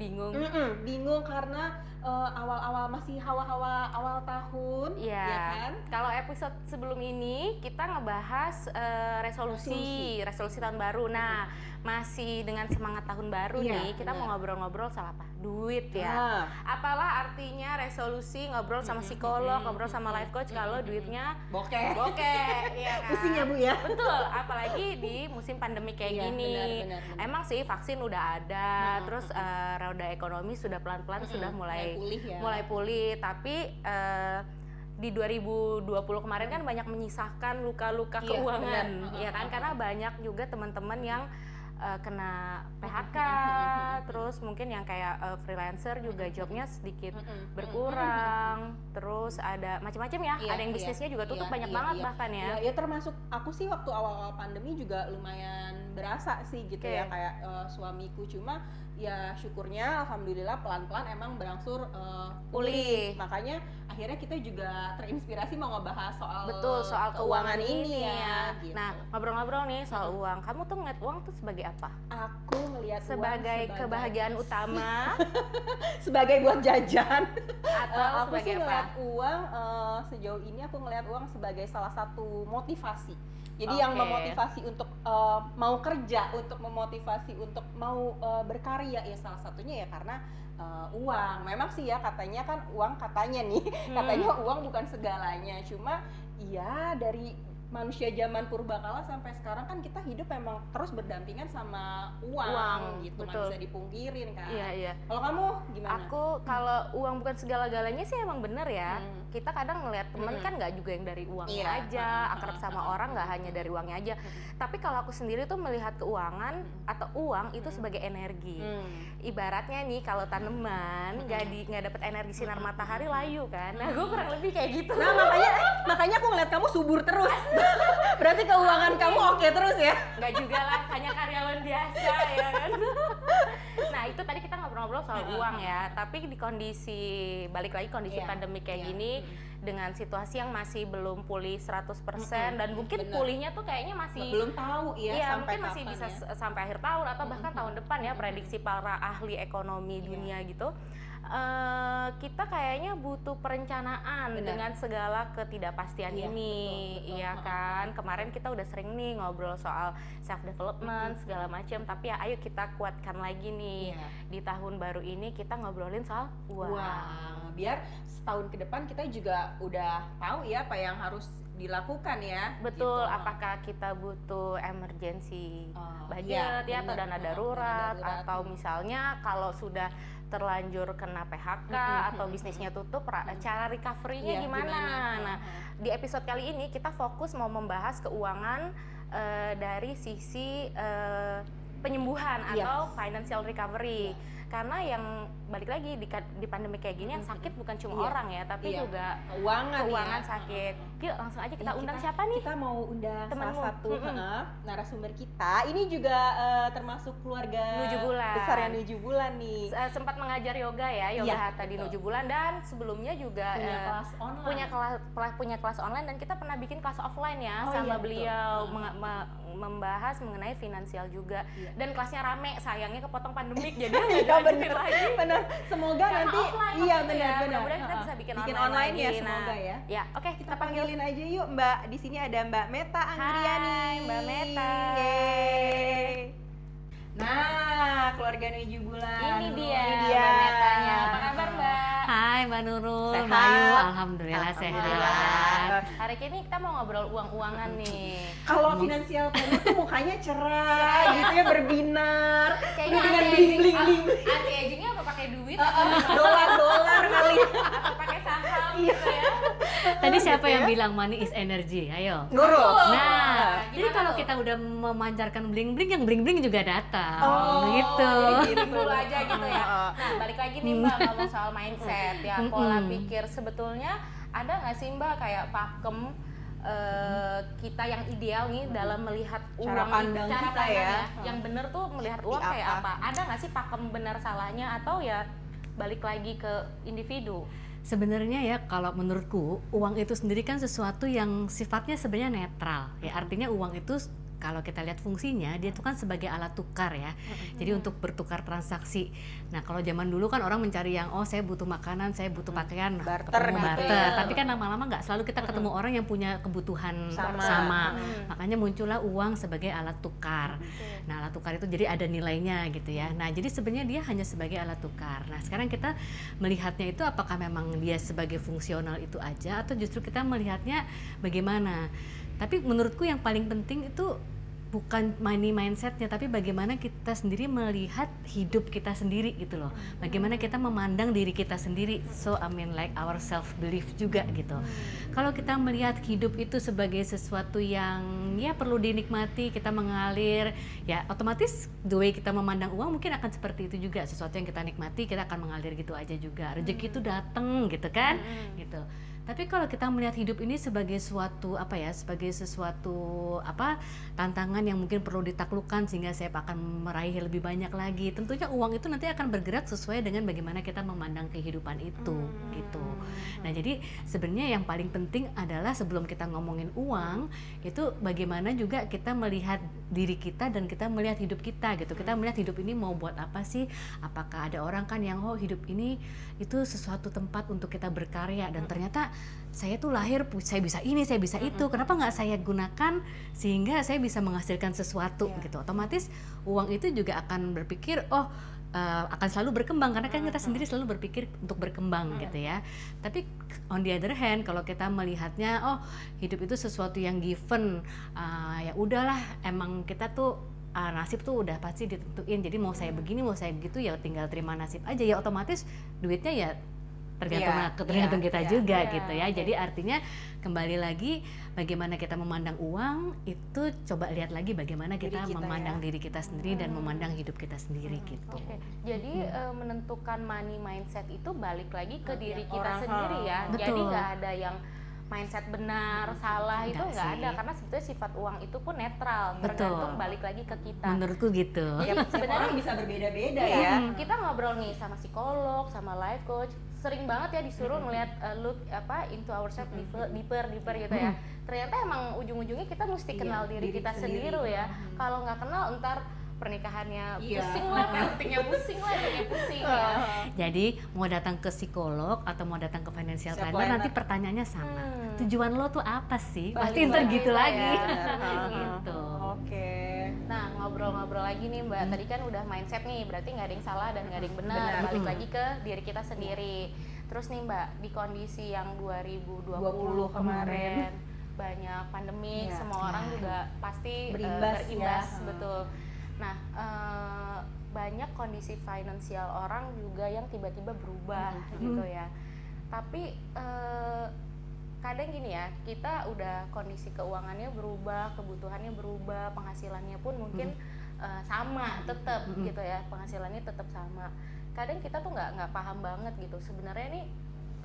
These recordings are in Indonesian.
lagi agak-agak episode sebelum ini kita ngebahas eh, resolusi, resolusi tahun baru. Nah, masih dengan semangat tahun baru Iya, nih, kita mau benar. ngobrol-ngobrol soal apa? Duit ya. Nah, Apalah artinya resolusi ngobrol sama psikolog, ngobrol sama life coach kalau duitnya bokeh. bokeh, iya kan? Pusing ya Bu ya? Betul, apalagi di musim pandemi kayak Iya, gini. benar, benar, benar. Emang sih vaksin udah ada, Mm-mm, terus eh, roda ekonomi sudah pelan-pelan sudah mulai pulih ya. mulai pulih, tapi eh, di 2020 kemarin kan banyak menyisakan luka-luka Iya, keuangan, benar. ya kan? Karena banyak juga teman-teman yang eh, kena PHK, terus mungkin yang kayak eh, freelancer juga jobnya sedikit berkurang, terus ada macam-macam ya, Iya, ada yang iya, bisnisnya juga tutup iya, banyak iya, banget iya. bahkan ya. Ya, ya termasuk aku sih waktu awal-awal pandemi juga lumayan berasa sih gitu Oke. ya kayak eh, suamiku cuma ya syukurnya alhamdulillah pelan-pelan emang berangsur eh, Pulih. Makanya akhirnya kita juga terinspirasi mau ngebahas soal Betul soal keuangan, ini ya. ya. gitu. Nah ngobrol-ngobrol nih soal uang. Kamu tuh ngeliat uang tuh sebagai apa? aku ngelihat uang Sebagai, kebahagiaan utama sebagai buat jajan. atau Eh, aku sebagai sih apa? ngeliat uang eh, sejauh ini aku ngeliat uang sebagai salah satu motivasi. Jadi yang Oke. memotivasi untuk eh, mau kerja, untuk memotivasi untuk mau eh, berkarya ya salah satunya ya karena eh, uang. Memang sih ya katanya kan uang katanya nih, Hmm. katanya uang bukan segalanya. Cuma iya dari manusia zaman purbakala sampai sekarang kan kita hidup memang terus berdampingan sama uang, Uang, gitu, betul. bisa dipungkirin kan. Iya iya. Kalau kamu gimana? Aku kalau uang bukan segala-galanya sih emang bener ya. Hmm. Kita kadang ngeliat temen Hmm. kan nggak juga yang dari uangnya Iya. aja, Hmm, akrab hmm, sama hmm, orang nggak hmm, hanya hmm. dari uangnya aja. Hmm. Tapi kalau aku sendiri tuh melihat keuangan Hmm. atau uang itu Hmm. sebagai energi. Hmm. Ibaratnya nih kalau tanaman nggak di nggak dapet energi sinar Hmm. matahari layu kan. Nah gue kurang lebih kayak gitu. Nah makanya makanya aku ngeliat kamu subur terus. Berarti keuangan kamu oke terus ya? nggak juga lah hanya karyawan biasa ya kan nah itu tadi kita ngobrol-ngobrol soal uang ya tapi di kondisi balik lagi kondisi Iya, pandemi kayak iya. gini dengan situasi yang masih belum pulih 100% Mm-mm, dan mungkin benar. pulihnya tuh kayaknya masih Belum tahu ya Iya, sampai mungkin masih bisa ya. sampai akhir tahun atau bahkan Mm-mm. tahun depan ya prediksi para ahli ekonomi Iya. dunia gitu. Eh, kita kayaknya butuh perencanaan Benar. dengan segala ketidakpastian Iya, ini, betul, betul. iya kan? Kemarin kita udah sering nih ngobrol soal self development segala macam, tapi ya ayo kita kuatkan lagi nih Iya. di tahun baru ini kita ngobrolin soal uang. Uang. Biar setahun ke depan kita juga udah tahu ya apa yang harus dilakukan ya. Betul, gitu. apakah kita butuh emergency Oh, budget iya, ya atau dana darurat, dana darurat. atau misalnya kalau sudah terlanjur kena PHK Mm-mm, atau bisnisnya tutup ra- cara recovery-nya Iya, gimana? Nah, Heeh. di episode kali ini kita fokus mau membahas keuangan eh, dari sisi eh, penyembuhan Yes. atau financial recovery. Iya. Karena yang balik lagi di, di pandemi kayak gini yang sakit bukan cuma Iya. orang ya, tapi Iya. juga keuangan, keuangan ya. sakit. Yuk langsung aja kita Iya, undang kita- siapa nih? Kita mau undang Temenmu. salah satu Mm-mm. heeh, narasumber kita. Ini juga eh, termasuk keluarga Nuju Bulan. besar yang Nuju Bulan nih. Eh, sempat mengajar yoga ya, yoga Iya, hatha di. Nuju Bulan dan sebelumnya juga Punya eh, kelas online. punya kelas punya kelas online dan kita pernah bikin kelas offline ya Oh, sama iya, beliau Hmm. Membahas mengenai finansial juga Iya. dan kelasnya rame sayangnya kepotong pandemik jadi nggak dilanjutin bener. lagi Benar. Semoga Karena nanti offline iya benar ya, benar. mudah-mudahan kita bisa bikin bikin online online, ya lagi. semoga Nah, ya. ya oke Kita panggilin aja yuk Mbak. Di sini ada Mbak Meta Anggriani. Hai, Mbak Meta. Yeay. Nah, keluarga Nuju Bulan. ini dia, Ini dia. Mbak Metanya apa kabar mbak Hai Mbak Nurul, Sehat? Mbak Ayu, Alhamdulillah Alhamdulillah. sehat. hari ini kita mau ngobrol uang-uangan nih Kalau finansial planner tuh mukanya cerah, gitu ya berbinar. kayaknya dengan bling bling bling. anti agingnya apa pakai duit atau Dolar dolar kali. atau pakai saham Iya. gitu ya Tadi siapa gitu yang ya. bilang money is energy? Ayo. Nurul. Nah, gimana jadi kalau kita udah memancarkan bling bling, yang bling bling juga datang, Oh, gitu. jadi gitu dulu aja gitu ya. Nah, balik lagi nih Mbak ngomong soal mindset ya, pola pikir sebetulnya ada nggak sih Mbak kayak pakem eh, kita yang ideal nih dalam melihat Cara uang pandang cara kita pandang ya. Yang bener tuh melihat uang kayak apa? apa? Ada nggak sih pakem benar salahnya atau ya balik lagi ke individu? Sebenarnya ya kalau menurutku uang itu sendiri kan sesuatu yang sifatnya sebenarnya netral. Ya artinya uang itu kalau kita lihat fungsinya dia itu kan sebagai alat tukar ya. Jadi untuk bertukar transaksi. Nah, kalau zaman dulu kan orang mencari yang oh saya butuh makanan, saya butuh pakaian, nah, Barter ketemu gitu barter. ya. Tapi kan lama-lama nggak selalu kita ketemu orang yang punya kebutuhan Sama. sama. Hmm. Makanya muncullah uang sebagai alat tukar. Nah, alat tukar itu jadi ada nilainya gitu ya. Nah, jadi sebenarnya dia hanya sebagai alat tukar. Nah, sekarang kita melihatnya itu apakah memang dia sebagai fungsional itu aja atau justru kita melihatnya bagaimana? Tapi menurutku yang paling penting itu bukan money mindsetnya tapi bagaimana kita sendiri melihat hidup kita sendiri gitu loh. Bagaimana kita memandang diri kita sendiri. So I mean like our self belief juga gitu. Kalau kita melihat hidup itu sebagai sesuatu yang ya perlu dinikmati kita mengalir ya otomatis the way kita memandang uang mungkin akan seperti itu juga. Sesuatu yang kita nikmati kita akan mengalir gitu aja juga. Rezeki itu datang gitu kan gitu tapi kalau kita melihat hidup ini sebagai suatu apa ya sebagai sesuatu apa tantangan yang mungkin perlu ditaklukkan sehingga saya akan meraih lebih banyak lagi tentunya uang itu nanti akan bergerak sesuai dengan bagaimana kita memandang kehidupan itu gitu. Nah jadi sebenarnya yang paling penting adalah sebelum kita ngomongin uang itu bagaimana juga kita melihat diri kita dan kita melihat hidup kita gitu. Kita melihat hidup ini mau buat apa sih? Apakah ada orang kan yang oh hidup ini itu sesuatu tempat untuk kita berkarya. Dan ternyata saya tuh lahir saya bisa ini saya bisa itu. Kenapa nggak saya gunakan sehingga saya bisa menghasilkan sesuatu Iya. gitu? Otomatis uang itu juga akan berpikir oh eh, akan selalu berkembang. Karena kan kita sendiri selalu berpikir untuk berkembang gitu ya. Tapi on the other hand kalau kita melihatnya oh hidup itu sesuatu yang given ah, ya udahlah emang kita tuh ah, nasib tuh udah pasti ditentuin. Jadi mau saya begini mau saya begitu ya tinggal terima nasib aja. Ya otomatis duitnya ya tergantung Iya, tergantung iya, kita iya, juga iya, gitu ya. Jadi artinya kembali lagi bagaimana kita memandang uang itu coba lihat lagi bagaimana Diri kita, kita memandang ya. diri kita sendiri dan memandang hidup kita sendiri gitu. Oke, jadi eh, menentukan money mindset itu balik lagi ke diri kita orang, sendiri ya. Betul. Jadi nggak ada yang mindset benar, salah itu Nggak ada. karena sebetulnya sifat uang itu pun netral, Betul. tergantung balik lagi ke kita. menurutku gitu. Tiap sebenarnya orang bisa berbeda-beda Iya, ya. Kita ngobrol nih sama psikolog, sama life coach, sering banget ya disuruh ngeliat uh, look apa into ourselves deeper, deeper, deeper gitu ya. Ternyata emang ujung-ujungnya kita mesti Iya, kenal diri, diri kita sendiri. sendiri ya. Kalau nggak kenal ntar pernikahannya Iya. pusing lah, parentingnya pusing lah, hidupnya pusing ya. Jadi mau datang ke psikolog atau mau datang ke financial Siap planner nanti pertanyaannya sama. Hmm. Tujuan lo tuh apa sih? Balik Pasti ntar gitu lah lagi. ya. gitu. oke Nah ngobrol-ngobrol lagi nih mbak, tadi kan udah mindset nih, berarti nggak ada yang salah dan nggak ada yang benar. Benar. Balik Mm. lagi ke diri kita sendiri. Terus nih mbak, di kondisi yang 2020 20 kemarin kemarin. banyak pandemik, Iya. semua orang Iya. juga pasti Berimbas berimbas, ya. betul. Nah eh, banyak kondisi finansial orang juga yang tiba-tiba berubah Mhm. gitu ya. Tapi eh, kadang gini ya, kita udah kondisi keuangannya berubah, kebutuhannya berubah, penghasilannya pun mungkin eh, sama, tetap Mhm. gitu ya, penghasilannya tetap sama. Kadang kita tuh nggak nggak paham banget gitu. Sebenarnya nih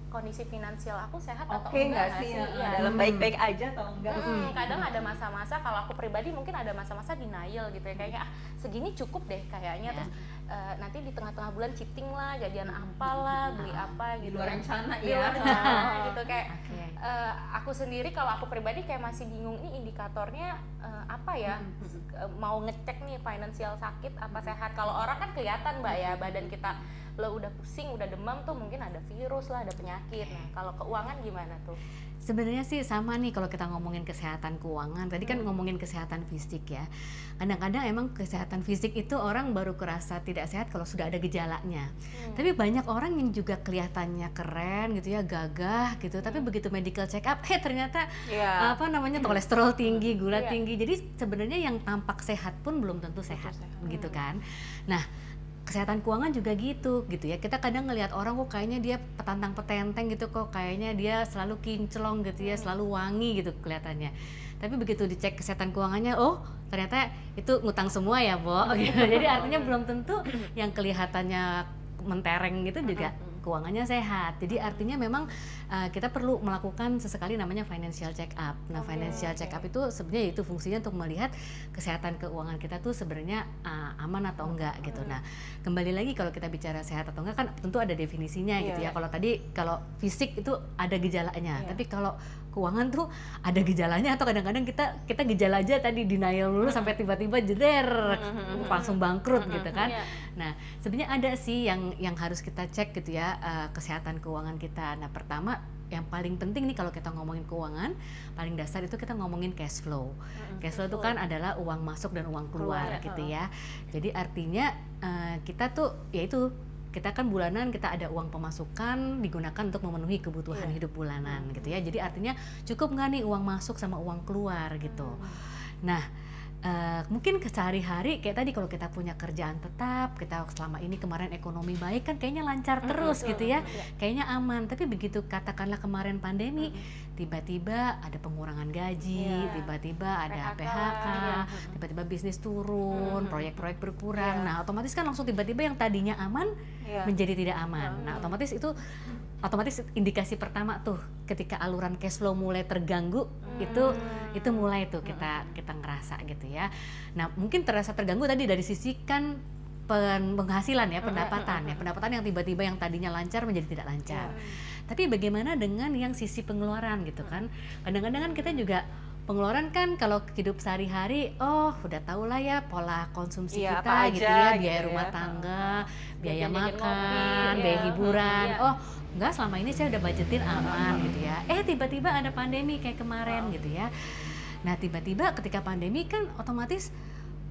kondisi finansial aku sehat atau oke enggak nggak sih Iya. dalam baik-baik aja atau enggak Hmm, kadang ada masa-masa kalau aku pribadi mungkin ada masa-masa denial gitu ya kayaknya ah segini cukup deh kayaknya Ya. terus eh, nanti di tengah-tengah bulan cheating lah jajan apalah beli apa di gitu. luar rencana Di ya luar rencana gitu. Kayak Oke. eh, aku sendiri kalau aku pribadi kayak masih bingung ini indikatornya eh, apa ya? Eh, mau ngecek nih finansial sakit apa sehat kalau orang kan kelihatan mbak ya badan kita lo udah pusing udah demam tuh mungkin ada virus lah ada penyakit nah kalau keuangan gimana tuh Sebenarnya sih sama nih kalau kita ngomongin kesehatan keuangan. Tadi kan ngomongin kesehatan fisik ya. Kadang-kadang emang kesehatan fisik itu orang baru kerasa tidak sehat kalau sudah ada gejalanya. Hmm. Tapi banyak orang yang juga kelihatannya keren gitu ya, gagah gitu. Tapi begitu medical check up, eh ternyata Iya. apa namanya kolesterol tinggi, gula Iya. tinggi. Jadi sebenarnya yang tampak sehat pun belum tentu sehat, sehat. gitu kan. Nah, kesehatan keuangan juga gitu gitu ya. Kita kadang ngelihat orang kok kayaknya dia petantang petenteng gitu kok kayaknya dia selalu kinclong gitu ya selalu wangi gitu kelihatannya. Tapi begitu dicek kesehatan keuangannya oh ternyata itu ngutang semua ya Bo. Gitu. jadi artinya belum tentu yang kelihatannya mentereng gitu juga keuangannya sehat. Jadi artinya memang uh, kita perlu melakukan sesekali namanya financial check up. Nah, okay, financial okay. check up itu sebenarnya itu fungsinya untuk melihat kesehatan keuangan kita tuh sebenarnya uh, aman atau enggak gitu. Nah, kembali lagi kalau kita bicara sehat atau enggak kan tentu ada definisinya yeah. gitu ya. Iya. Kalau tadi kalau fisik itu ada gejalanya, yeah. tapi kalau keuangan tuh ada gejalanya atau kadang-kadang kita kita gejala aja tadi denial dulu sampai tiba-tiba jeder langsung bangkrut gitu kan. Iya. Nah, sebenarnya ada sih yang yang harus kita cek gitu ya uh, kesehatan keuangan kita. Nah, pertama yang paling penting nih kalau kita ngomongin keuangan paling dasar itu kita ngomongin cash flow. Cash flow itu kan adalah uang masuk dan uang keluar, keluar gitu ya. Jadi artinya uh, kita tuh yaitu kita kan bulanan kita ada uang pemasukan digunakan untuk memenuhi kebutuhan yeah. hidup bulanan gitu ya jadi artinya cukup nggak nih uang masuk sama uang keluar gitu hmm. nah Uh, mungkin ke sehari-hari kayak tadi kalau kita punya kerjaan tetap kita selama ini kemarin ekonomi baik kan kayaknya lancar terus mm -hmm. gitu ya yeah. kayaknya aman tapi begitu katakanlah kemarin pandemi tiba-tiba ada pengurangan gaji iya. tiba-tiba yeah. ada PHK, PHK yeah. tiba-tiba bisnis turun proyek-proyek berkurang yeah. nah otomatis kan langsung tiba-tiba yang tadinya aman yeah. menjadi tidak aman nah otomatis itu otomatis indikasi pertama tuh ketika aluran cash flow mulai terganggu hmm. itu itu mulai tuh kita kita ngerasa gitu ya. Nah mungkin terasa terganggu tadi dari sisi kan penghasilan ya pendapatan ya pendapatan yang tiba-tiba yang tadinya lancar menjadi tidak lancar. Hmm. Tapi bagaimana dengan yang sisi pengeluaran gitu kan? Kadang-kadang kan kita juga pengeluaran kan kalau hidup sehari-hari oh udah tau lah ya pola konsumsi iya, kita gitu ya biaya gitu rumah ya. tangga biaya makan biaya iya. hiburan iya. oh enggak selama ini saya udah budgetin aman gitu ya eh tiba-tiba ada pandemi kayak kemarin gitu ya nah tiba-tiba ketika pandemi kan otomatis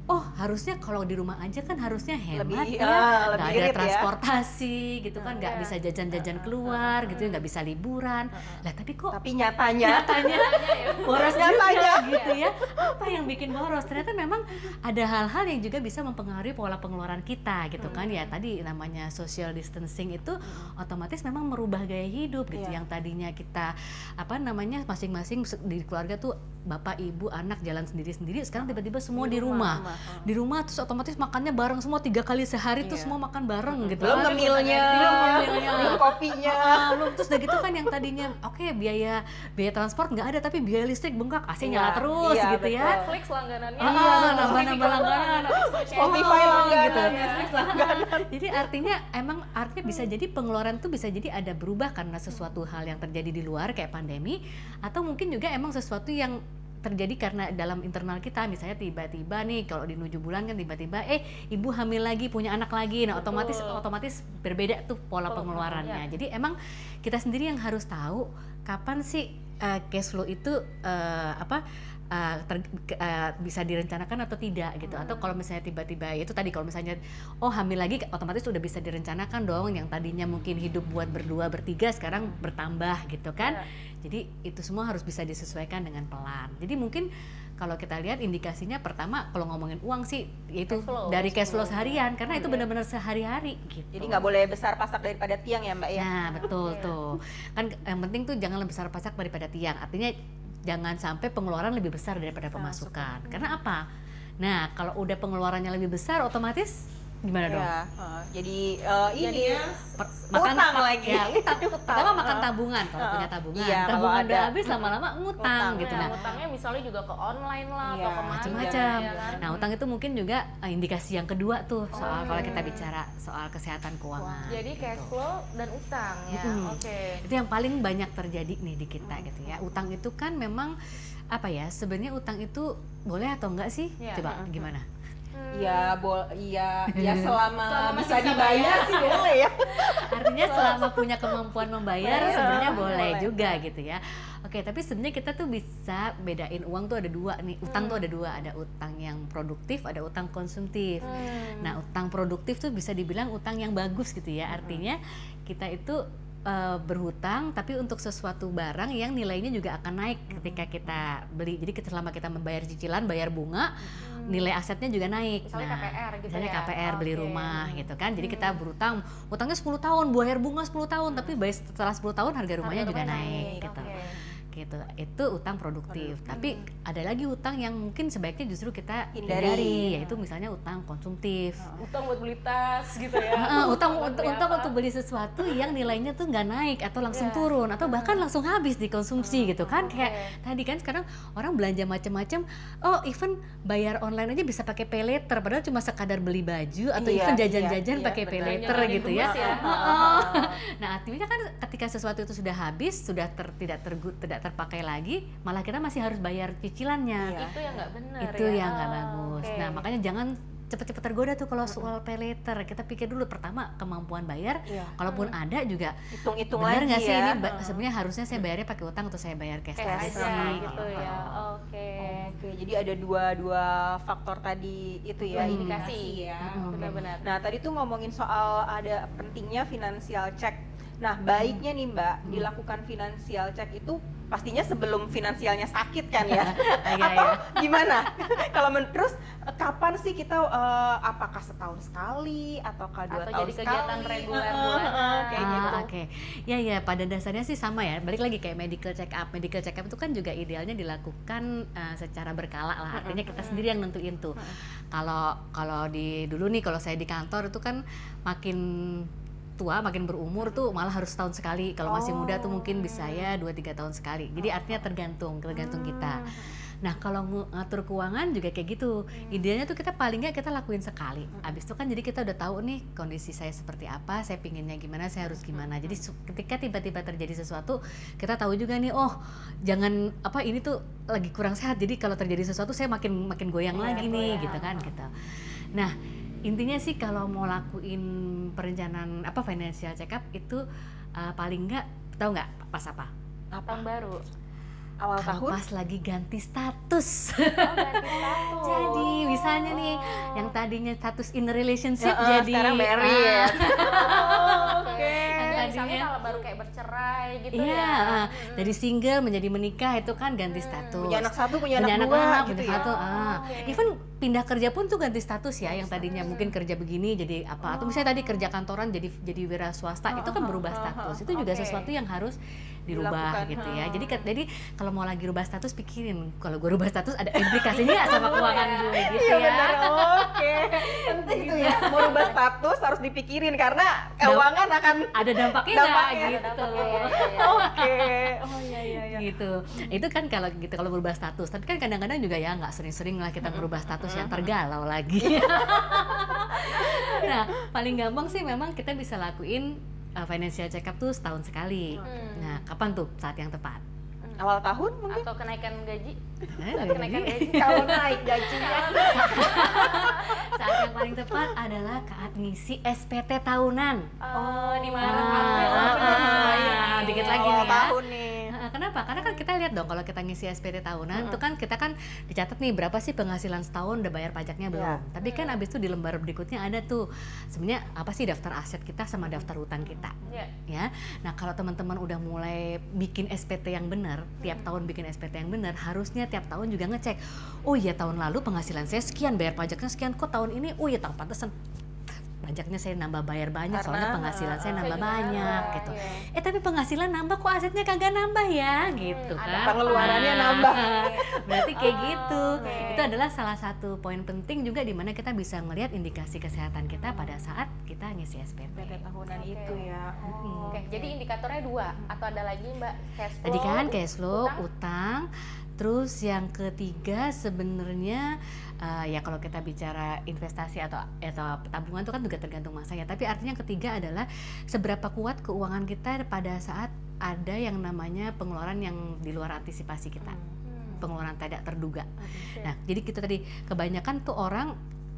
oh harusnya kalau di rumah aja kan harusnya hemat lebih, ya. uh, nggak ada ya. transportasi ya. gitu kan nggak uh, bisa jajan-jajan keluar uh, uh, gitu ya nggak bisa liburan. Lah tapi kok tapi nyatanya. nyatanya boros nyatanya. Gitu ya. Apa yang bikin boros? Ternyata memang ada hal-hal yang juga bisa mempengaruhi pola pengeluaran kita gitu kan ya. Tadi namanya social distancing itu otomatis memang merubah gaya hidup gitu. Yeah. yang tadinya kita apa namanya masing-masing di keluarga tuh bapak ibu anak jalan sendiri-sendiri sekarang tiba-tiba semua di rumah, di rumah. Di rumah terus otomatis makannya bareng semua tiga kali sehari iya. tuh semua makan bareng gitu. Belum ngemilnya. belum kopinya. Belum. Terus udah gitu kan yang tadinya oke okay, biaya biaya transport nggak ada tapi biaya listrik bengkak AC nyala iya, terus iya, gitu ya. Netflix langganannya. Ah, iya, nambah nambah langganan Spotify langganan gitu. jadi artinya emang artinya bisa jadi pengeluaran tuh bisa jadi ada berubah karena sesuatu hal yang terjadi di luar kayak pandemi atau mungkin juga emang sesuatu yang terjadi karena dalam internal kita misalnya tiba-tiba nih kalau di tujuh bulan kan tiba-tiba eh ibu hamil lagi punya anak lagi nah otomatis Betul. otomatis berbeda tuh pola, pola pengeluarannya ya. jadi emang kita sendiri yang harus tahu kapan sih uh, cash flow itu uh, apa uh, ter, uh, bisa direncanakan atau tidak gitu hmm. atau kalau misalnya tiba-tiba itu tadi kalau misalnya oh hamil lagi otomatis sudah bisa direncanakan dong yang tadinya mungkin hidup buat berdua bertiga sekarang bertambah gitu kan ya. jadi itu semua harus bisa disesuaikan dengan pelan jadi mungkin kalau kita lihat indikasinya pertama kalau ngomongin uang sih yaitu cash flow, dari cash flow seharian karena itu iya. benar-benar sehari-hari gitu. Jadi nggak boleh besar pasak daripada tiang ya Mbak ya. Nah, betul iya. tuh. Kan yang penting tuh jangan lebih besar pasak daripada tiang. Artinya jangan sampai pengeluaran lebih besar daripada pemasukan. Karena apa? Nah, kalau udah pengeluarannya lebih besar, otomatis gimana dong? Ya, uh, jadi uh, ini ya, per, makan utang lagi. Ya, utang. Pertama makan tabungan kalau uh, punya tabungan. Iya, tabungan udah habis lama-lama ngutang utang, gitu. Ya, nah, utangnya misalnya juga ke online lah iya, atau ke macam-macam. Ya kan? Nah, utang itu mungkin juga uh, indikasi yang kedua tuh soal oh, kalau kita bicara soal kesehatan keuangan. Jadi gitu. cash flow dan utang ya. Hmm. Oke. Okay. Itu yang paling banyak terjadi nih di kita hmm. gitu ya. Utang itu kan memang apa ya? Sebenarnya utang itu boleh atau enggak sih? Ya, Coba ya. gimana? Ya, bol, iya, ya selama, selama bisa dibayar sih boleh ya. Artinya selama punya kemampuan membayar ya, sebenarnya boleh, boleh juga gitu ya. Oke, tapi sebenarnya kita tuh bisa bedain uang tuh ada dua nih. Utang hmm. tuh ada dua, ada utang yang produktif, ada utang konsumtif. Hmm. Nah, utang produktif tuh bisa dibilang utang yang bagus gitu ya. Artinya kita itu uh, berhutang tapi untuk sesuatu barang yang nilainya juga akan naik ketika kita beli. Jadi selama kita membayar cicilan, bayar bunga, hmm. nilai asetnya juga naik. Misalnya nah, KPR gitu misalnya ya. KPR okay. beli rumah gitu kan. Jadi hmm. kita berhutang, utangnya 10 tahun, bayar bunga 10 tahun, hmm. tapi setelah 10 tahun harga rumahnya harga juga naik, naik gitu. Okay gitu itu utang produktif tapi ada lagi utang yang mungkin sebaiknya justru kita Hindari. hindari, yaitu misalnya utang konsumtif utang buat beli tas gitu ya utang Buat untuk beli untuk sesuatu yang nilainya tuh nggak naik atau langsung Iya. turun atau bahkan langsung habis dikonsumsi gitu kan oke. kayak tadi kan sekarang orang belanja macam-macam oh even bayar online aja bisa pakai pay later padahal cuma sekadar beli baju atau Iya, even iya, jajan-jajan iya, pakai pay benar. later gitu ya. ya. Nah artinya kan ketika sesuatu itu sudah habis sudah ter- tidak tergu- tidak terpakai lagi malah kita masih harus bayar cicilannya Iya. itu yang nggak benar itu ya. yang nggak Oh, bagus. oke. Nah makanya jangan cepet-cepet tergoda tuh kalau soal pay later. Kita pikir dulu pertama kemampuan bayar. Iya. Kalaupun ada juga Hitung-hitung benar lagi nggak sih ya. ini ba- sebenarnya harusnya saya bayarnya pakai utang atau saya bayar cash, aja aja sih, gitu ya oke Oke, jadi ada dua dua faktor tadi itu ya Hmm. indikasi ya. Hmm. benar-benar Nah tadi tuh ngomongin soal ada pentingnya finansial check. Nah baiknya nih Mbak Hmm. dilakukan finansial check itu pastinya sebelum finansialnya sakit kan ya? Iya, Atau iya. gimana? Kalau men- terus eh, kapan sih kita eh, apakah setahun sekali ataukah dua Atau tahun jadi kegiatan reguler kayak Ah, gitu. Oke, ya ya pada dasarnya sih sama ya. Balik lagi kayak medical check up. Medical check up itu kan juga idealnya dilakukan uh, secara berkala lah. Artinya kita sendiri yang nentuin tuh. Kalau kalau di dulu nih kalau saya di kantor itu kan makin tua makin berumur tuh malah harus setahun sekali. Kalau masih muda tuh mungkin bisa ya 2-3 tahun sekali. Jadi artinya tergantung tergantung kita. Nah kalau ngatur keuangan juga kayak gitu. Idealnya tuh kita paling nggak kita lakuin sekali. Abis itu kan jadi kita udah tahu nih kondisi saya seperti apa saya pinginnya gimana saya harus gimana. Jadi ketika tiba-tiba terjadi sesuatu kita tahu juga nih oh jangan apa ini tuh lagi kurang sehat. Jadi kalau terjadi sesuatu saya makin makin goyang Iya, lagi nih goyang. gitu kan gitu. Nah intinya sih kalau mau lakuin perencanaan apa financial check up itu uh, paling nggak tahu nggak pas apa tahun baru Awal kalau tahun? pas lagi ganti status oh ganti status jadi misalnya nih yang tadinya status in relationship Heeh, jadi sekarang married. ah, oke Yang misalnya tadinya- kalau baru kayak bercerai gitu Iya, ya ah, dari single menjadi menikah itu kan ganti status. Punya anak satu, punya, punya anak anak dua anak, gitu punya ya. satu. ah. Oke. Even pindah kerja pun tuh ganti status ya, yang tadinya mungkin kerja begini jadi apa, atau misalnya tadi kerja kantoran jadi jadi wira swasta, itu kan berubah status. Itu juga sesuatu yang harus dirubah Dilakukan, gitu ya. Jadi jadi kalau mau lagi rubah status pikirin kalau gue rubah status ada implikasinya nggak sama keuangan gue gitu Iya ya. benar, oke. Penting tuh ya, mau rubah status harus dipikirin karena keuangan akan Ada dampaknya Dampaknya, gitu. dampaknya, ya, ya, ya. Oke. Oh iya iya iya. gitu itu kan kalau gitu kalau berubah status tapi kan kadang-kadang juga ya nggak sering-sering lah kita berubah status yang tergalau lagi. Nah paling gampang sih memang kita bisa lakuin uh, financial check up tuh setahun sekali. Hmm. nah kapan tuh? Saat yang tepat. Awal tahun mungkin? Atau kenaikan gaji? Eh, saat kenaikan gaji? Kalau naik gajinya. saat yang paling tepat adalah saat ngisi SPT tahunan. Oh di Ah, Maret ah, ah, benar. ah, Iya. dikit lagi Awal nih ya. tahun nih. Kenapa? Karena kan kita lihat dong kalau kita ngisi SPT tahunan itu kan kita kan dicatat nih berapa sih penghasilan setahun udah bayar pajaknya belum. Iya. Tapi kan abis itu di lembar berikutnya ada tuh sebenarnya apa sih daftar aset kita sama daftar utang kita. Iya. Ya. Nah, kalau teman-teman udah mulai bikin SPT yang benar, tiap tahun bikin SPT yang benar, harusnya tiap tahun juga ngecek. Oh iya tahun lalu penghasilan saya sekian, bayar pajaknya sekian. Kok tahun ini? Oh iya tahun pantesan pajaknya saya nambah bayar banyak soalnya Karena, penghasilan saya nambah saya banyak nambah, gitu. iya. Eh tapi penghasilan nambah kok asetnya kagak nambah ya gitu ada kan. pengeluarannya Nah, nambah. Berarti kayak Oh, gitu. oke. Itu adalah salah satu poin penting juga di mana kita bisa melihat indikasi kesehatan kita pada saat kita ngisi SPT. SPT tahunan Oke. itu ya. Oh. Oke, jadi indikatornya dua atau ada lagi Mbak cash flow? Tadi kan cash flow, utang? utang. Terus yang ketiga sebenarnya eh, ya kalau kita bicara investasi atau atau tabungan itu kan juga tergantung masanya. Tapi artinya yang ketiga adalah seberapa kuat keuangan kita pada saat ada yang namanya pengeluaran yang di luar antisipasi kita, Hmm, pengeluaran tidak terduga. Nah, jadi kita tadi kebanyakan tuh orang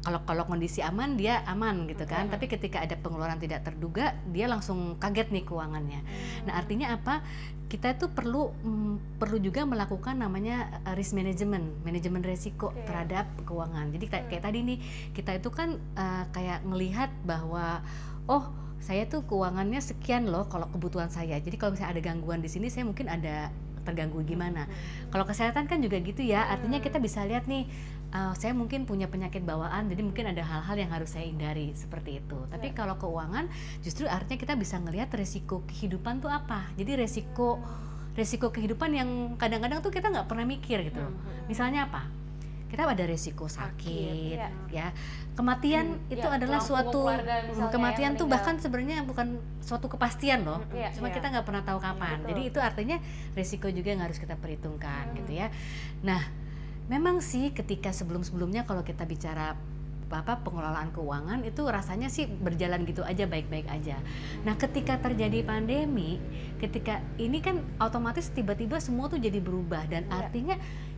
kalau kalau kondisi aman dia aman gitu kan, tapi ketika ada pengeluaran tidak terduga dia langsung kaget nih keuangannya. Nah, artinya apa? Kita itu perlu mm, perlu juga melakukan namanya uh, risk management, manajemen resiko Oke. terhadap keuangan. Jadi kayak, kayak tadi nih kita itu kan uh, kayak melihat bahwa oh saya tuh keuangannya sekian loh kalau kebutuhan saya. Jadi kalau misalnya ada gangguan di sini saya mungkin ada terganggu gimana. Kalau kesehatan kan juga gitu ya, artinya kita bisa lihat nih, uh, saya mungkin punya penyakit bawaan, jadi mungkin ada hal-hal yang harus saya hindari seperti itu. Tapi kalau keuangan, justru artinya kita bisa ngelihat resiko kehidupan tuh apa. Jadi resiko resiko kehidupan yang kadang-kadang tuh kita nggak pernah mikir gitu loh. Misalnya apa? Kita ada resiko sakit, Sakit, ya. Kematian Hmm, itu ya, adalah suatu mm, kematian tuh bahkan sebenarnya bukan suatu kepastian loh. Iya, Cuma iya. kita nggak pernah tahu kapan. betul. Jadi itu artinya resiko juga yang harus kita perhitungkan Hmm. gitu ya. Nah, memang sih ketika sebelum-sebelumnya kalau kita bicara apa pengelolaan keuangan itu rasanya sih berjalan gitu aja baik-baik aja. Nah, ketika terjadi pandemi, ketika ini kan otomatis tiba-tiba semua tuh jadi berubah dan Iya. artinya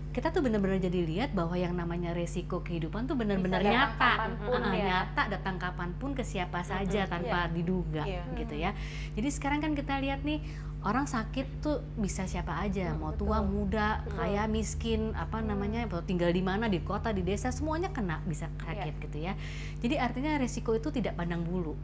kita tuh benar-benar jadi lihat bahwa yang namanya resiko kehidupan tuh benar-benar nyata, kapan pun Ah, ya. nyata datang kapan pun ke siapa saja tanpa diduga Iya. gitu ya. Jadi sekarang kan kita lihat nih orang sakit tuh bisa siapa aja, Hmm, mau betul. tua, muda, Betul. kaya, miskin, apa namanya, mau tinggal di mana, di kota, di desa, semuanya kena bisa sakit Iya. gitu ya. Jadi artinya resiko itu tidak pandang bulu.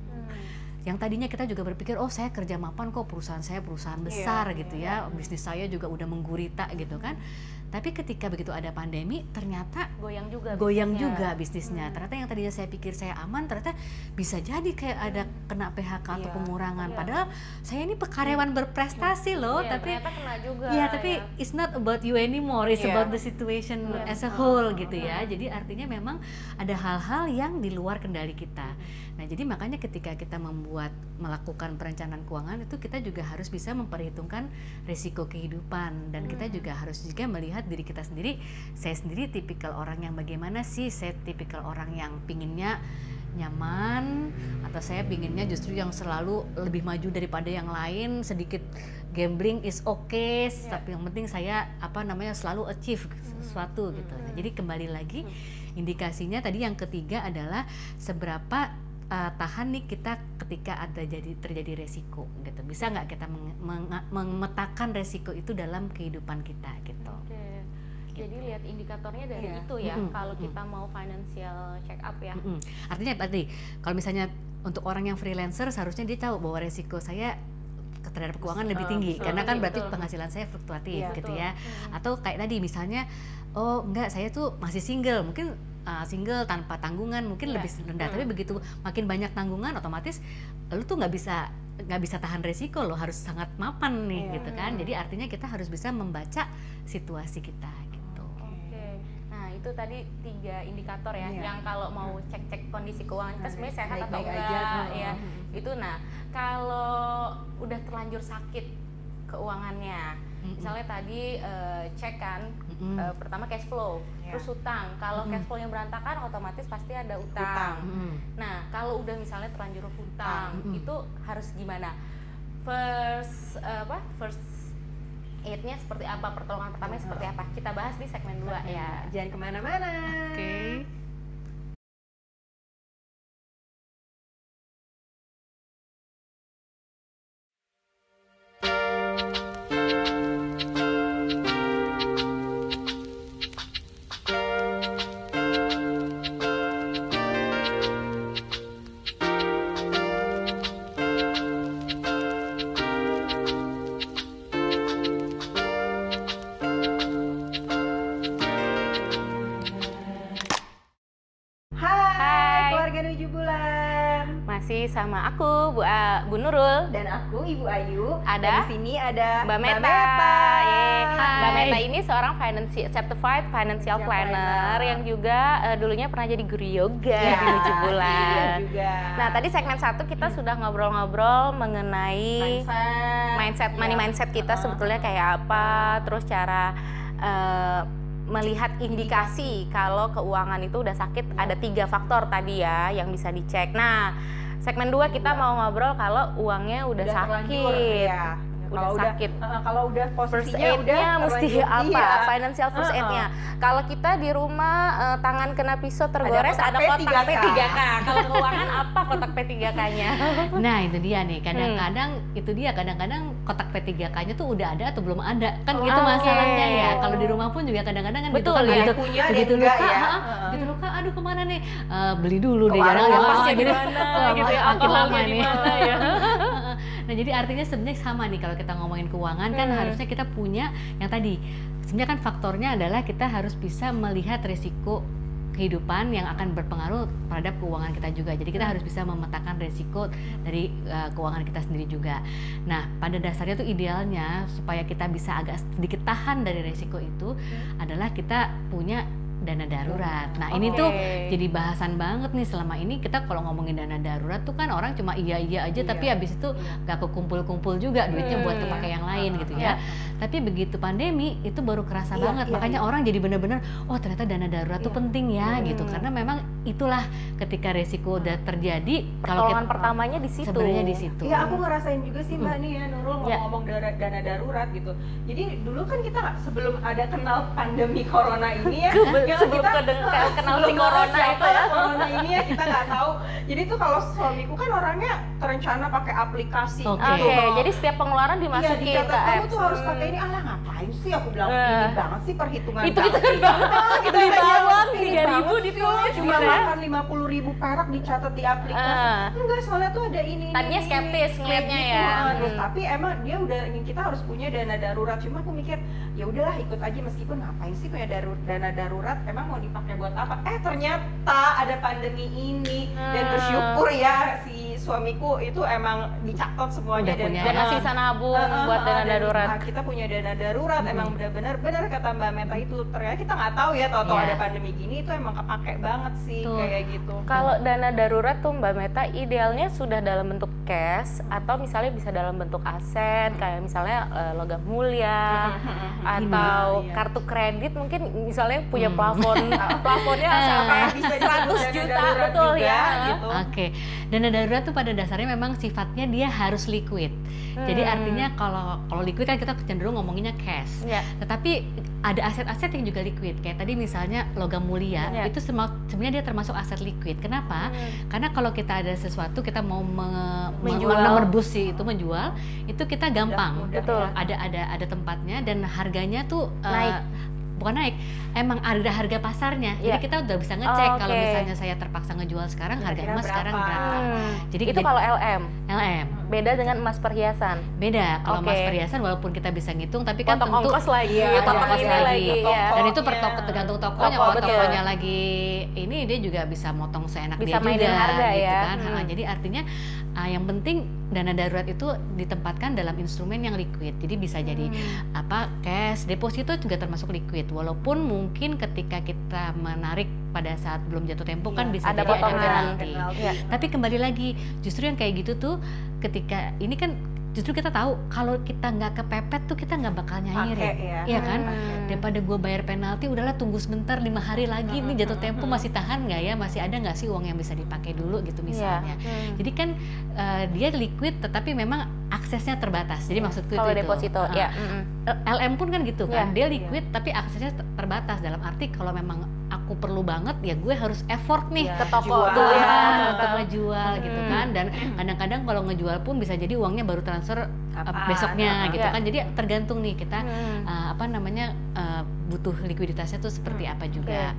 Yang tadinya kita juga berpikir, oh saya kerja mapan kok perusahaan saya perusahaan besar Iya, gitu iya. ya, bisnis saya juga udah menggurita gitu kan. Tapi ketika begitu ada pandemi, ternyata goyang juga goyang bisnisnya. juga bisnisnya. Hmm. Ternyata yang tadinya saya pikir saya aman, ternyata bisa jadi kayak ada kena PHK atau Iya. pengurangan. Iya. Padahal saya ini karyawan berprestasi loh, Iya, tapi ternyata kena juga ya tapi ya. it's not about you anymore, it's Iya. about the situation Iya. as a whole gitu ya. Jadi artinya memang ada hal-hal yang di luar kendali kita. Nah, jadi makanya ketika kita membuat melakukan perencanaan keuangan itu kita juga harus bisa memperhitungkan risiko kehidupan dan kita Hmm. juga harus juga melihat diri kita sendiri. Saya sendiri tipikal orang yang bagaimana sih? Saya tipikal orang yang pinginnya nyaman atau saya pinginnya justru yang selalu lebih maju daripada yang lain sedikit gambling is okay Iya. tapi yang penting saya apa namanya selalu achieve sesuatu gitu nah, jadi kembali lagi indikasinya tadi yang ketiga adalah seberapa uh, tahan nih kita ketika ada jadi terjadi resiko gitu bisa nggak kita meng- meng- memetakan resiko itu dalam kehidupan kita gitu Oke. Jadi lihat indikatornya dari Iya. itu ya. Mm-mm, Kalau mm-mm. kita mau financial check up ya. Mm-mm. artinya berarti kalau misalnya untuk orang yang freelancer seharusnya dia tahu bahwa resiko saya terhadap keuangan lebih Uh, tinggi betul, karena kan betul. berarti penghasilan saya fluktuatif Iya, gitu betul. ya Hmm. atau kayak tadi misalnya oh enggak saya tuh masih single mungkin uh, single tanpa tanggungan mungkin Iya. lebih rendah tapi Hmm. begitu makin banyak tanggungan otomatis lu tuh nggak bisa nggak bisa tahan resiko lo harus sangat mapan nih Iya. gitu kan jadi artinya kita harus bisa membaca situasi kita gitu itu tadi tiga indikator ya Iya. yang kalau mau cek-cek kondisi keuangan kita Nah, sebenarnya sehat atau enggak aja. ya. Hmm. Itu nah, kalau udah terlanjur sakit keuangannya. Misalnya tadi eh, cek kan eh, pertama cash flow, Iya. terus utang. Kalau cash flow-nya berantakan otomatis pasti ada Utang. utang. Mm-mm. Nah, kalau udah misalnya terlanjur hutang, itu harus gimana? First eh, apa? First aid-nya seperti apa? Pertolongan pertamanya seperti apa? Kita bahas di segmen 2 ya. Jangan ke mana-mana. oke Hai, Ibu Ayu. Ada Dan di sini ada Mbak Meta. Meta. Yeay. Hai. Mbak Meta ini seorang financial certified financial planner planner. yang juga eh, dulunya pernah jadi guru yoga Ya, di Tujuh Bulan. iya juga. Nah, tadi segmen satu kita sudah ngobrol-ngobrol mengenai mindset, mindset money Iya. mindset kita Uh-uh. sebetulnya kayak apa, terus cara eh, melihat indikasi kalau keuangan itu udah sakit ada tiga faktor tadi ya yang bisa dicek. Nah, segmen dua kita Dua. mau ngobrol kalau uangnya udah, terlanjur, sakit. ya. Udah Kalau sakit. uh, kalau udah First posisinya udah aid-nya mesti apa? iya. Financial first Uh-uh. aid-nya. Kalau kita di rumah eh, tangan kena pisau tergores kotak ada kotak P3K. P3K. Kalau keuangan apa kotak P3K-nya? Nah itu dia nih Hmm. kadang-kadang itu dia kadang-kadang kotak P3K-nya tuh udah ada atau belum ada kan Oh, gitu oke. masalahnya ya kalau di rumah pun juga kadang-kadang kan Betul, gitu kan ya. Punya dan begitu luka ya. begitu luka aduh ke mana nih Eh, beli dulu deh jarang ya oh, di gitu. Oh, gitu ya, alkoholnya lama di nih. mana ya. nah jadi artinya sebenarnya sama nih kalau kita ngomongin keuangan kan Hmm. harusnya kita punya yang tadi sebenarnya kan faktornya adalah kita harus bisa melihat risiko kehidupan yang akan berpengaruh terhadap keuangan kita juga. Jadi kita harus bisa memetakan resiko dari uh, keuangan kita sendiri juga. Nah, pada dasarnya tuh idealnya supaya kita bisa agak sedikit tahan dari resiko itu adalah kita punya dana darurat. Nah, ini tuh jadi bahasan banget nih selama ini kita kalau ngomongin dana darurat tuh kan orang cuma iya iya aja Iya. tapi habis itu gak kekumpul-kumpul juga duitnya buat Hmm. kepake yang lain gitu Iya. ya. Tapi begitu pandemi itu baru kerasa Iya, banget. iya, Makanya iya. orang jadi bener-bener oh ternyata dana darurat tuh Iya. penting ya Hmm. gitu. Karena memang itulah ketika resiko udah terjadi kalau Pertolongan kita pertamanya di situ. sebenarnya di situ. Iya aku ngerasain juga sih mbak nih ya Nurul Ya. ngomong-ngomong dana, dana darurat gitu. Jadi dulu kan kita nggak- sebelum ada kenal pandemi corona ini ya, ya sebelum kedeng- kenal si sebelum corona itu ya. corona ini ya kita nggak tahu. Jadi tuh kalau suamiku kan orangnya terencana pakai aplikasi. Oke, gitu. jadi setiap pengeluaran Iya, dimasukin dicatat ke kamu tuh harus pakai ini. Alah ngapain sih aku bilang Eh. ini banget sih perhitungan Itu kita kan banget. Gitu Beli ya, bawang ini 3.000 banget sih, ditulis cuma gitu ya. makan 50 ribu perak dicatat di aplikasi. Enggak, soalnya tuh ada ini. Tadinya skeptis ngeliatnya kayak ya. Hmm. tapi emang dia udah ini kita harus punya dana darurat. Cuma aku mikir ya udahlah ikut aja meskipun ngapain sih punya dana darurat emang mau dipakai buat apa? Eh ternyata ada pandemi ini dan Hmm. bersyukur ya si suamiku itu emang dicatat semuanya Udah dan punya Dan ya. masih bisa nabung ah, buat dana dan, darurat. ah, kita punya dana darurat Hmm. emang benar-benar benar kata Mbak Meta itu ternyata kita nggak tahu ya tahu-tahu Iya. ada pandemi gini itu emang kepake banget sih Betul. kayak gitu. Kalau dana darurat tuh Mbak Meta idealnya sudah dalam bentuk cash atau misalnya bisa dalam bentuk aset kayak misalnya eh, logam mulia atau Iya. kartu kredit mungkin misalnya punya Hmm. plafon plafonnya sampai bisa 100 disebut dana juta darurat betul juga, ya. gitu. Oke, dana darurat tuh pada dasarnya memang sifatnya dia harus liquid. Jadi Hmm. artinya kalau kalau liquid kan kita cenderung ngomonginnya cash. Ya. Tetapi ada aset-aset yang juga liquid. Kayak tadi misalnya logam mulia, Ya. itu sebenarnya dia termasuk aset liquid. Kenapa? Hmm. Karena kalau kita ada sesuatu kita mau me- Menjual. me- merebus sih itu menjual, itu kita gampang. Mudah, Betul. ya. Ada ada ada tempatnya dan harganya tuh uh, Naik. Bukan naik, emang ada harga pasarnya. Iya. Jadi kita udah bisa ngecek Oh, kalau misalnya saya terpaksa ngejual sekarang harga emas sekarang berapa? Hmm. Jadi itu jadi- kalau LM LM beda dengan emas perhiasan beda kalau emas Oke. perhiasan walaupun kita bisa ngitung tapi kan potong tentu ongkos lagi Iya, potong ongkos ini lagi. lagi ya dan itu per toko tergantung tokonya Toko, kalau betul. tokonya lagi ini dia juga bisa motong seenak Bisa dia juga harga gitu ya. kan Hmm. jadi artinya ah, yang penting dana darurat itu ditempatkan dalam instrumen yang liquid jadi bisa jadi Hmm. apa cash deposito juga termasuk liquid walaupun mungkin ketika kita menarik pada saat belum jatuh tempo kan Iya, bisa ada jadi potongan. ada penalti Penalti. Iya. tapi kembali lagi justru yang kayak gitu tuh ketika ini kan justru kita tahu kalau kita nggak kepepet tuh kita nggak bakal nyairin ya. Iya kan? Hmm. daripada gue bayar penalti udahlah tunggu sebentar lima hari lagi nih jatuh tempo masih tahan nggak ya masih ada nggak sih uang yang bisa dipakai dulu gitu Iya. misalnya Hmm. jadi kan eh, dia liquid tetapi memang aksesnya terbatas jadi maksudku kalau itu deposito Ah, ya mm-mm. LM pun kan gitu kan Iya. dia liquid tapi aksesnya ter- terbatas dalam arti kalau memang aku perlu banget ya gue harus effort nih Iya, ke toko jual. ya Betul. untuk ngejual gitu Hmm. kan dan kadang-kadang kalau ngejual pun bisa jadi uangnya baru transfer uh, Kapan? besoknya gitu Iya. kan jadi tergantung nih kita Hmm. uh, apa namanya uh, butuh likuiditasnya tuh seperti Hmm, apa juga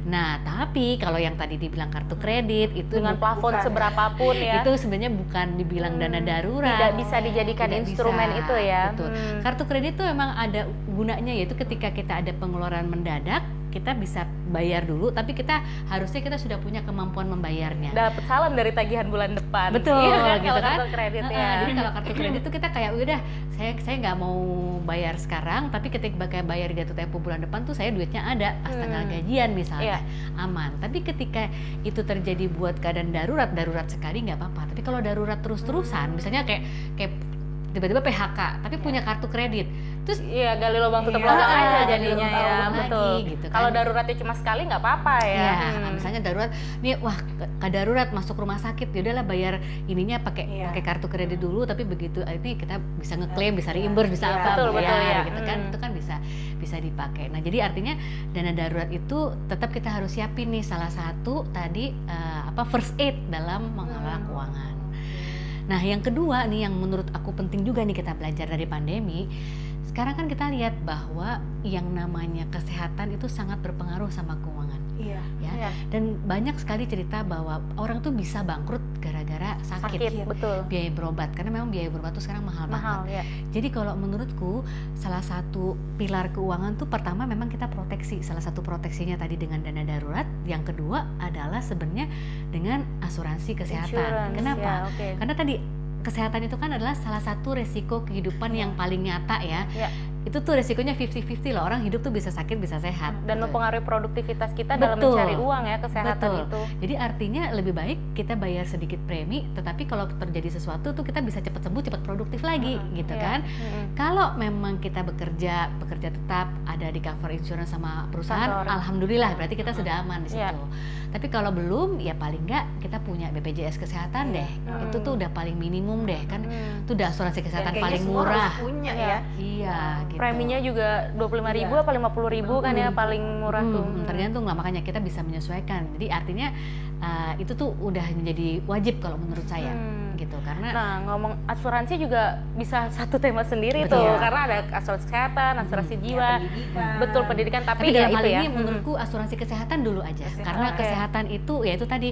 nah tapi kalau yang tadi dibilang kartu kredit itu dengan plafon bukan. seberapapun ya itu sebenarnya bukan dibilang Hmm. dana darurat tidak bisa dijadikan Tidak instrumen bisa, itu ya betul. Hmm. Kartu kredit itu memang ada gunanya yaitu ketika kita ada pengeluaran mendadak kita bisa bayar dulu tapi kita harusnya kita sudah punya kemampuan membayarnya. dapat salam dari tagihan bulan depan Betul, Iya kan, gitu kalau kan? kartu kredit ya Jadi kalau kartu kredit itu kita kayak udah saya saya nggak mau bayar sekarang tapi ketika bayar jatuh tempo bulan depan tuh saya duitnya ada pas Hmm. tanggal gajian misalnya Iya. aman. Tapi ketika itu terjadi buat keadaan darurat darurat sekali nggak apa-apa. Tapi kalau darurat terus-terusan misalnya kayak kayak tiba-tiba PHK tapi punya kartu kredit terus Iya, gali lubang tutup Iya, lubang aja jadinya ya, lagi, betul. gitu kan. Kalau daruratnya cuma sekali nggak apa-apa ya. Ya, Hmm. misalnya darurat, nih wah ke- darurat masuk rumah sakit, ya udahlah bayar ininya pakai Iya. pakai kartu kredit dulu, tapi begitu ini kita bisa ngeklaim, bisa Iya. reimburse, bisa Iya, apa, betul, bayar, betul, ya. gitu kan, Hmm. itu kan bisa bisa dipakai. Nah, jadi artinya dana darurat itu tetap kita harus siapin nih salah satu tadi eh, apa first aid dalam mengelola Hmm. keuangan. Nah, yang kedua nih yang menurut aku penting juga nih kita belajar dari pandemi. Sekarang kan kita lihat bahwa yang namanya kesehatan itu sangat berpengaruh sama keuangan Iya. ya. Iya. Dan banyak sekali cerita bahwa orang tuh bisa bangkrut gara-gara sakit. sakit betul biaya berobat karena memang biaya berobat tuh sekarang mahal, mahal banget. ya Jadi kalau menurutku salah satu pilar keuangan tuh pertama memang kita proteksi. Salah satu proteksinya tadi dengan dana darurat, yang kedua adalah sebenarnya dengan asuransi kesehatan. Insurance, Kenapa? ya, oke. Karena tadi kesehatan itu kan adalah salah satu resiko kehidupan yang paling nyata ya. Ya. Itu tuh resikonya 50-50 loh. Orang hidup tuh bisa sakit, bisa sehat. dan gitu. mempengaruhi produktivitas kita dalam Betul. mencari uang ya kesehatan Betul. itu Jadi artinya lebih baik kita bayar sedikit premi, tetapi kalau terjadi sesuatu tuh kita bisa cepat sembuh, cepat produktif lagi, gitu Iya. kan? Mm-mm. Kalau memang kita bekerja, bekerja tetap ada di cover insurance sama perusahaan, Kantor. alhamdulillah berarti kita sudah aman di situ. Iya. Tapi kalau belum, ya paling nggak kita punya BPJS kesehatan Iya. deh. Hmm. Itu tuh udah paling minimum deh kan. Hmm. Itu udah asuransi Dan kesehatan kayaknya paling semua harus murah. punya Iya. ya. Iya, gitu. preminya juga 25.000 ribu Iya. apa 50.000 ribu kan ya Hmm. paling murah Hmm, tuh hmm, tergantung lah makanya kita bisa menyesuaikan. Jadi artinya uh, itu tuh udah menjadi wajib kalau menurut saya, Hmm. Gitu. Karena Nah, ngomong asuransi juga bisa satu tema sendiri Betul. tuh, Ya. karena ada asuransi kesehatan, asuransi Hmm. jiwa, pendidikan. betul pendidikan, Tapi, tapi, dalam ya hal ya. ini mm, menurutku asuransi kesehatan dulu aja Kesehatan. karena Oke. kesehatan itu ya itu tadi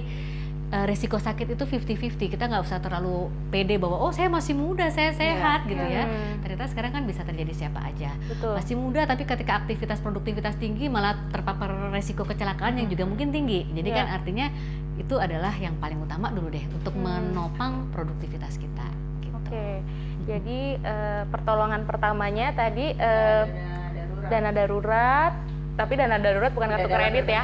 eh, resiko sakit itu 50-50 kita nggak usah terlalu pede bahwa oh saya masih muda saya sehat gitu ya Hmm, ternyata sekarang kan bisa terjadi siapa aja betul. masih muda tapi ketika aktivitas produktivitas tinggi malah terpapar resiko kecelakaan yang juga mungkin tinggi jadi Iya. kan artinya itu adalah yang paling utama dulu deh untuk Hmm. menopang produktivitas kita gitu. Oke. Jadi eh, pertolongan pertamanya tadi eh, darurat. dana darurat, tapi dana darurat bukan kartu Dana kredit ya.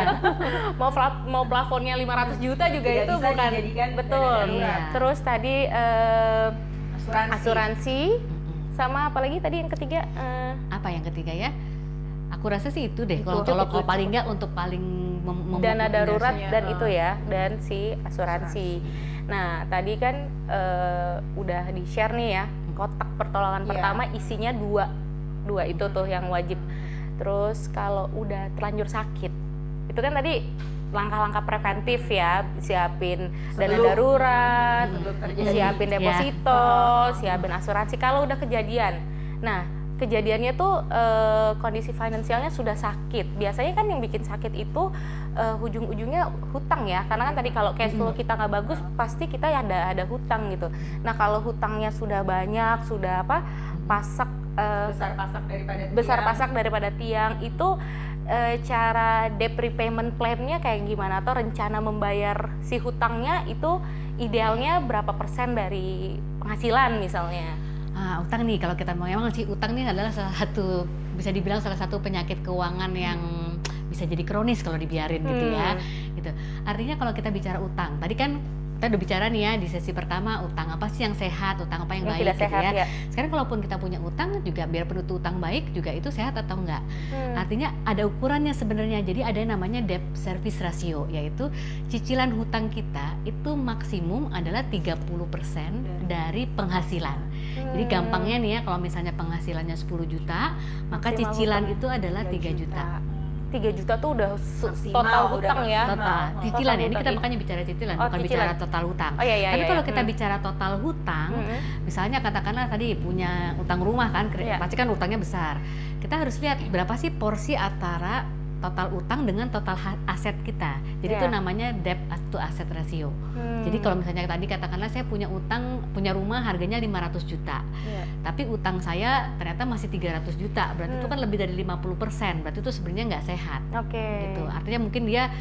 mau pla- mau plafonnya 500 juta juga Tidak itu bisa bukan dana betul. darurat. Terus tadi eh, asuransi. asuransi sama apalagi tadi yang ketiga eh, apa yang ketiga ya aku rasa sih itu deh kalau kalau paling nggak untuk paling mem- dana darurat Biasanya, dan itu ya dan si asuransi. Nah, tadi kan eh, udah di share nih ya kotak pertolongan Iya. pertama isinya dua, dua itu tuh yang wajib. Terus kalau udah terlanjur sakit, itu kan tadi langkah-langkah preventif ya, siapin dana Sebelum- darurat, sebelum terjadi. siapin Iya. deposito, siapin asuransi. Kalau udah kejadian, nah kejadiannya tuh eh, kondisi finansialnya sudah sakit. Biasanya kan yang bikin sakit itu eh, ujung-ujungnya hutang ya, karena kan tadi kalau cash flow kita nggak bagus, pasti kita ya ada ada hutang gitu. Nah kalau hutangnya sudah banyak, sudah apa pasak eh, besar pasak daripada besar tiang. pasak daripada tiang itu eh, cara debt repayment plan-nya kayak gimana atau rencana membayar si hutangnya itu idealnya berapa persen dari penghasilan misalnya Ah, utang nih kalau kita mau memang sih utang nih adalah salah satu bisa dibilang salah satu penyakit keuangan yang bisa jadi kronis kalau dibiarin gitu ya Hmm. gitu artinya kalau kita bicara utang tadi kan kita udah bicara nih ya di sesi pertama utang apa sih yang sehat utang apa yang, yang baik tidak gitu sehat ya ya, sekarang kalaupun kita punya utang juga biar itu utang baik juga itu sehat atau enggak Hmm. Artinya ada ukurannya sebenarnya. Jadi ada yang namanya debt service ratio yaitu cicilan hutang kita itu maksimum adalah 30% dari penghasilan. Jadi Hmm. gampangnya nih ya kalau misalnya penghasilannya 10 juta, maka Maksimal cicilan itu adalah 3 juta. 3 juta tuh udah Maksimal, total udah hutang ya maksimal. Total Oh, cicilan ya. Ini kita makanya bicara cicilan, Oh, bukan cicilan. bicara total hutang. oh iya iya Tapi iya, kalau iya. kita Hmm. bicara total hutang, Hmm. misalnya katakanlah tadi punya utang rumah kan, Iya. pasti kan utangnya besar. Kita harus lihat berapa sih porsi antara total utang dengan total aset kita. Jadi itu Iya. namanya debt to asset ratio. Hmm. Jadi kalau misalnya tadi katakanlah saya punya utang, punya rumah harganya 500 juta. Iya. Tapi utang saya ternyata masih 300 juta. Berarti itu Hmm. kan lebih dari 50%. Berarti itu sebenarnya nggak sehat oke gitu. Artinya mungkin dia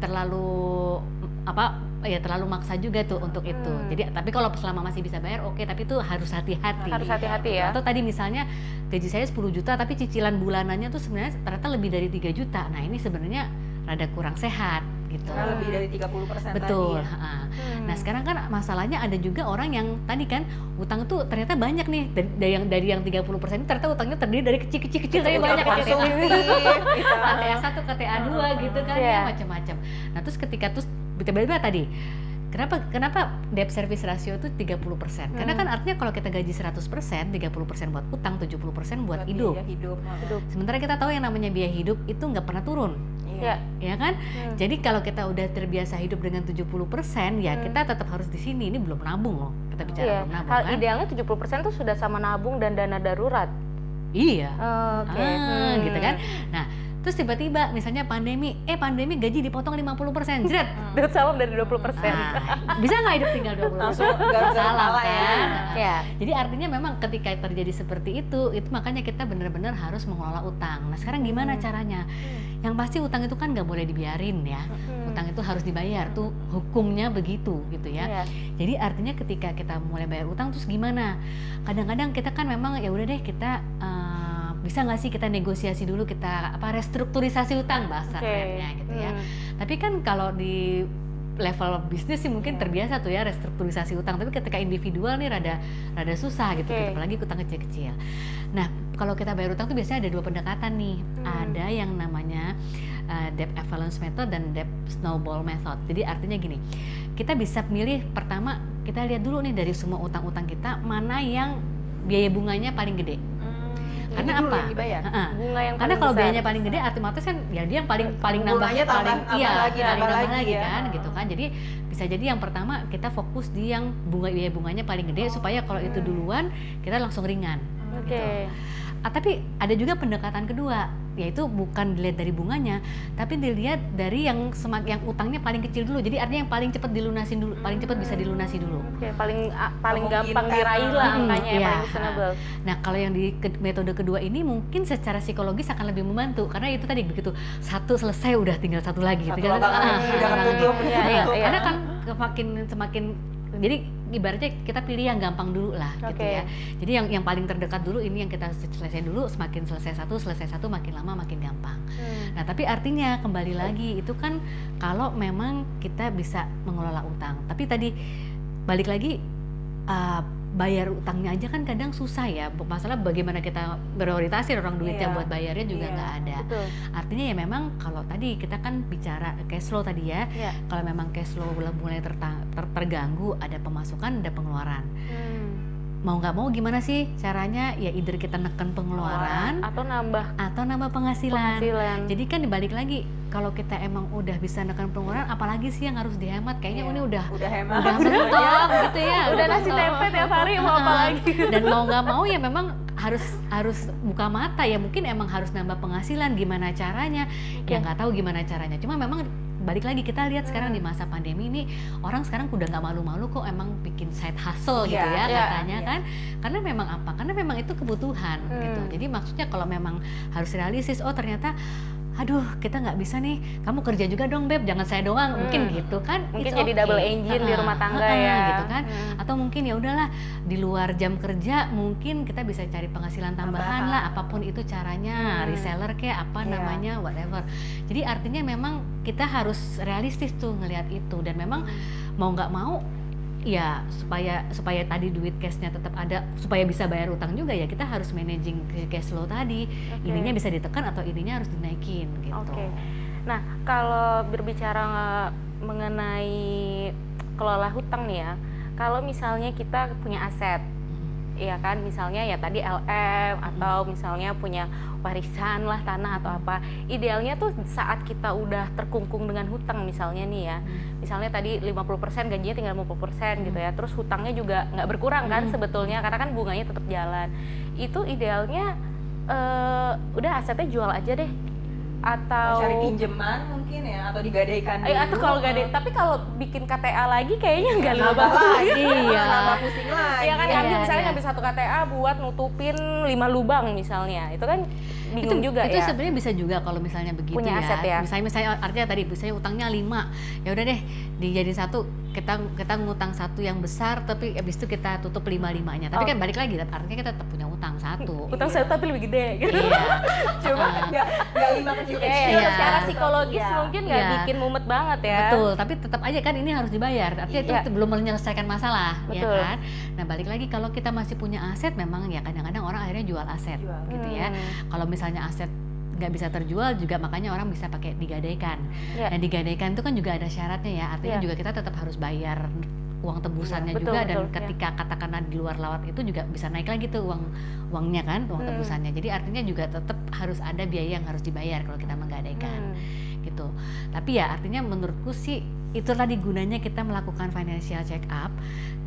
terlalu apa ya terlalu maksa juga tuh untuk itu. Hmm. Jadi tapi kalau selama masih bisa bayar oke, tapi itu harus hati-hati. harus hati-hati ya Atau tadi misalnya gaji saya 10 juta tapi cicilan bulanannya tuh sebenarnya ternyata lebih dari 3 juta. Nah, ini sebenarnya rada kurang sehat gitu. Karena lebih dari 30% Betul. tadi. ya. Hmm. Nah, sekarang kan masalahnya ada juga orang yang tadi kan utang tuh ternyata banyak nih dari, yang dari yang 30% itu ternyata utangnya terdiri dari kecil-kecil-kecil tapi banyak Kecil-kecil KTA produktif, gitu. KTA 1, KTA 2 gitu kan Iya. ya macam-macam. Nah, terus ketika terus tiba-tiba tadi Kenapa kenapa debt service ratio itu 30%? Karena Hmm. kan artinya kalau kita gaji 100%, 30% buat utang, 70% buat hidup. biaya hidup. Hidup. Sementara kita tahu yang namanya biaya hidup itu nggak pernah turun, Iya. ya kan? Hmm. Jadi kalau kita udah terbiasa hidup dengan 70%, ya Hmm. kita tetap harus di sini. Ini belum nabung loh. Kita bicara Iya. belum nabung Hal kan? idealnya 70% tuh sudah sama nabung dan dana darurat. Iya. Oke. Ah, Hmm. gitu kan. Nah, terus tiba-tiba misalnya pandemi eh pandemi gaji dipotong 50% jret Dapat salam dari 20 persen. nah, bisa nggak hidup tinggal 20% Langsung salah kepala ya. kan Ya. jadi artinya memang ketika terjadi seperti itu itu makanya kita benar-benar harus mengelola utang nah sekarang gimana Hmm. caranya yang pasti utang itu kan nggak boleh dibiarin ya utang itu harus dibayar tuh hukumnya begitu gitu ya Iya. jadi artinya ketika kita mulai bayar utang terus gimana? Kadang-kadang kita kan memang ya udah deh kita eh, bisa nggak sih kita negosiasi dulu kita apa restrukturisasi utang bahasa Oke. kerennya gitu ya. Hmm. Tapi kan kalau di level bisnis sih mungkin Iya. terbiasa tuh ya restrukturisasi utang. Tapi ketika individual nih rada rada susah gitu, Oke. apalagi utang kecil-kecil. Nah kalau kita bayar utang tuh biasanya ada dua pendekatan nih. Hmm. Ada yang namanya uh, debt avalanche method dan debt snowball method. Jadi artinya gini, kita bisa milih pertama kita lihat dulu nih dari semua utang-utang kita mana yang biaya bunganya paling gede. Hmm, Karena apa? yang dibayar. Ha-ha. Bunga yang Karena kalau besar. biayanya paling gede otomatis kan ya dia yang paling paling nambah paling tambah iya lagi, paling nambah nambah lagi lagi ya. kan gitu kan. Jadi bisa jadi yang pertama kita fokus di yang bunga biaya bunganya paling gede supaya kalau itu duluan kita langsung ringan. Oke. gitu. Ah, tapi ada juga pendekatan kedua, yaitu bukan dilihat dari bunganya, tapi dilihat dari yang semak yang utangnya paling kecil dulu. Jadi artinya yang paling cepat dilunasin dulu, paling cepat bisa dilunasi dulu. Oke, paling a- paling Memungkinkan. gampang diraih lah Hmm, angkanya yang iya. paling reasonable. Nah, kalau yang di ke- metode kedua ini mungkin secara psikologis akan lebih membantu karena itu tadi begitu satu selesai udah tinggal satu lagi Satu tinggal ah, lagi, ah, udah ah, ketutup. ah, Iya, ah, iya, iya. Karena kan semakin semakin jadi ibaratnya kita pilih yang gampang dulu lah gitu Oke. ya. Jadi yang yang paling terdekat dulu ini yang kita selesai dulu, semakin selesai satu, selesai satu makin lama makin gampang. Hmm. Nah, tapi artinya kembali lagi itu kan kalau memang kita bisa mengelola utang. Tapi tadi balik lagi uh, bayar utangnya aja kan kadang susah ya. Masalah bagaimana kita prioritasin orang duitnya Iya. buat bayarnya juga Iya. nggak ada. Betul. Artinya ya memang kalau tadi kita kan bicara cash flow tadi ya. Iya. Kalau memang cash flow mulai ter- terganggu, ada pemasukan, ada pengeluaran. Hmm. Mau nggak mau gimana sih caranya? Ya either kita neken pengeluaran Atau nambah atau nambah penghasilan. penghasilan. Jadi kan dibalik lagi, kalau kita emang udah bisa nekan pengeluaran, apalagi sih yang harus dihemat? Kayaknya Iya. ini udah udah hemat udah mentok gitu ya. Udah nasi mentok. tempe tiap hari mau apa lagi? Dan mau nggak mau ya memang harus harus buka mata ya mungkin emang harus nambah penghasilan gimana caranya ya nggak tahu gimana caranya cuma memang balik lagi kita lihat sekarang di masa pandemi ini orang sekarang udah nggak malu-malu kok emang bikin side hustle gitu Iya, ya iya, katanya iya. kan karena memang apa karena memang itu kebutuhan gitu Hmm. jadi maksudnya kalau memang harus realistis oh ternyata aduh kita nggak bisa nih kamu kerja juga dong beb jangan saya doang mungkin Hmm. gitu kan Mungkin It's jadi okay. double engine di Ha-ha, rumah tangga ha-ha, ya. gitu kan Hmm. atau mungkin ya udahlah di luar jam kerja mungkin kita bisa cari penghasilan tambahan Tambahan. lah apa pun itu caranya Hmm. reseller kayak apa Iya. namanya whatever jadi artinya memang kita harus realistis tuh ngelihat itu dan memang mau nggak mau ya supaya supaya tadi duit cashnya tetap ada supaya bisa bayar utang juga ya kita harus managing cash flow tadi Oke. ininya bisa ditekan atau ininya harus dinaikin gitu Oke. Nah, kalau berbicara nge- mengenai kelola hutang nih ya, kalau misalnya kita punya aset, ya kan, misalnya ya tadi LM atau misalnya punya warisan lah tanah atau apa, idealnya tuh saat kita udah terkungkung dengan hutang misalnya nih ya, misalnya tadi 50% gajinya tinggal 50% gitu ya, terus hutangnya juga nggak berkurang kan Hmm. sebetulnya karena kan bunganya tetap jalan, itu idealnya eh, udah asetnya jual aja deh atau cari pinjaman mungkin ya atau digadaikan Eh, atau kalau tapi kalau bikin KTA lagi kayaknya nggak nambah batu. lagi Iya. nambah pusing lagi Iya kan Iya, ngambil misalnya iya. ngambil satu KTA buat nutupin lima lubang misalnya, itu kan bingung itu, juga itu ya. sebenarnya bisa juga kalau misalnya begitu Punya ya. aset ya. Misalnya misalnya artinya tadi misalnya utangnya 5. Ya udah deh dijadiin satu kita kita ngutang satu yang besar tapi habis itu kita tutup lima limanya. Tapi Oh. kan balik lagi artinya kita tetap punya utang satu. Utang saya tapi lebih gede gitu. iya. cuma nggak nggak lima kecil Ya, kecil ya, Iya. secara psikologis Iya. mungkin nggak Iya. bikin mumet banget ya. Betul, tapi tetap aja kan ini harus dibayar. Artinya itu Iya. belum menyelesaikan masalah, ya Betul. kan? Nah, balik lagi kalau kita masih punya aset memang ya kadang-kadang orang akhirnya jual aset Jual. gitu ya. Hmm. Kalau misalnya aset nggak bisa terjual juga makanya orang bisa pakai digadaikan. Iya. Dan digadaikan itu kan juga ada syaratnya ya. Artinya Iya. juga kita tetap harus bayar uang tebusannya Iya, betul, juga dan betul, iya. ketika katakanlah di luar lawat itu juga bisa naik lagi tuh uang uangnya kan uang Hmm. tebusannya. Jadi artinya juga tetap harus ada biaya yang harus dibayar kalau kita menggadaikan Hmm. gitu. Tapi ya artinya menurutku sih itu tadi gunanya kita melakukan financial check up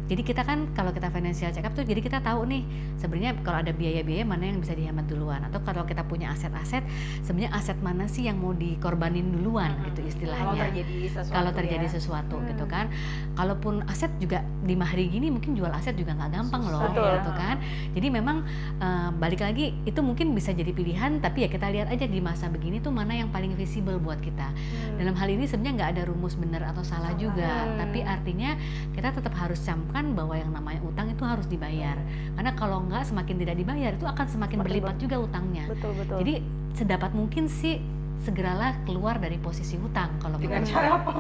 jadi kita kan kalau kita financial check up tuh jadi kita tahu nih sebenarnya kalau ada biaya-biaya mana yang bisa dihemat duluan atau kalau kita punya aset-aset sebenarnya aset mana sih yang mau dikorbanin duluan gitu Kalau istilahnya terjadi sesuatu kalau terjadi ya. sesuatu Hmm. gitu kan kalaupun aset juga di hari gini mungkin jual aset juga nggak gampang loh Susah ya. gitu kan jadi memang eh, balik lagi itu mungkin bisa jadi pilihan tapi ya kita lihat aja di masa begini tuh mana yang paling visible buat kita Hmm. dalam hal ini sebenarnya nggak ada rumus benar atau salah Salah. juga Hmm. tapi artinya kita tetap harus camkan bahwa yang namanya utang itu harus dibayar. Karena kalau nggak semakin tidak dibayar itu akan semakin Semakin berlipat juga utangnya. Betul betul. Jadi sedapat mungkin sih segeralah keluar dari posisi hutang kalau dengan menurut cara apa?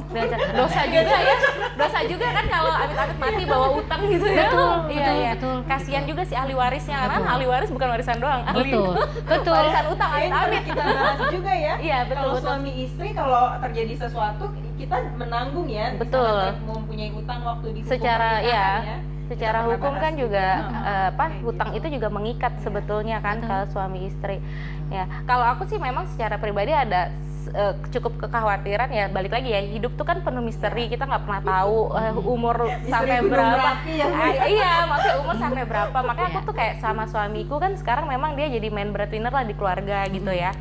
Dosa juga ya. Dosa juga kan kalau amit-amit mati bawa utang gitu ya. Betul iya betul iya. betul kasihan juga si ahli warisnya karena Betul. ahli waris bukan warisan doang ahli. Betul betul. Warisan utang amit-amit kita bahas juga ya. Iya betul kalau betul. suami istri kalau terjadi sesuatu kita menanggung ya Betul. saat mempunyai utang waktu di Secara- iya. ya. secara hukum kan juga eh, apa Kayak hutang gitu. itu juga mengikat sebetulnya kan Betul. kalau suami istri ya kalau aku sih memang secara pribadi ada eh, cukup kekhawatiran ya balik lagi ya hidup tuh kan penuh misteri kita nggak pernah tahu eh, umur sampai berapa ya, Ah, ya. iya maksudnya umur sampai berapa makanya aku Iya. tuh kayak sama suamiku kan sekarang memang dia jadi main breadwinner lah di keluarga gitu ya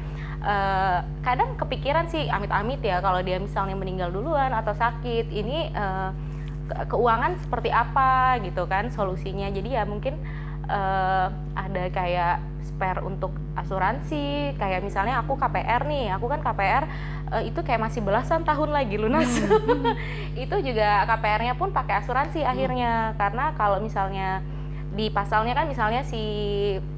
Eh, kadang kepikiran sih amit-amit ya kalau dia misalnya meninggal duluan atau sakit ini ke- keuangan seperti apa gitu kan solusinya. Jadi ya mungkin eh, ada kayak spare untuk asuransi kayak misalnya aku KPR nih aku kan KPR eh, itu kayak masih belasan tahun lagi lunas. Itu juga KPR-nya pun pakai asuransi akhirnya karena kalau misalnya di pasalnya kan misalnya si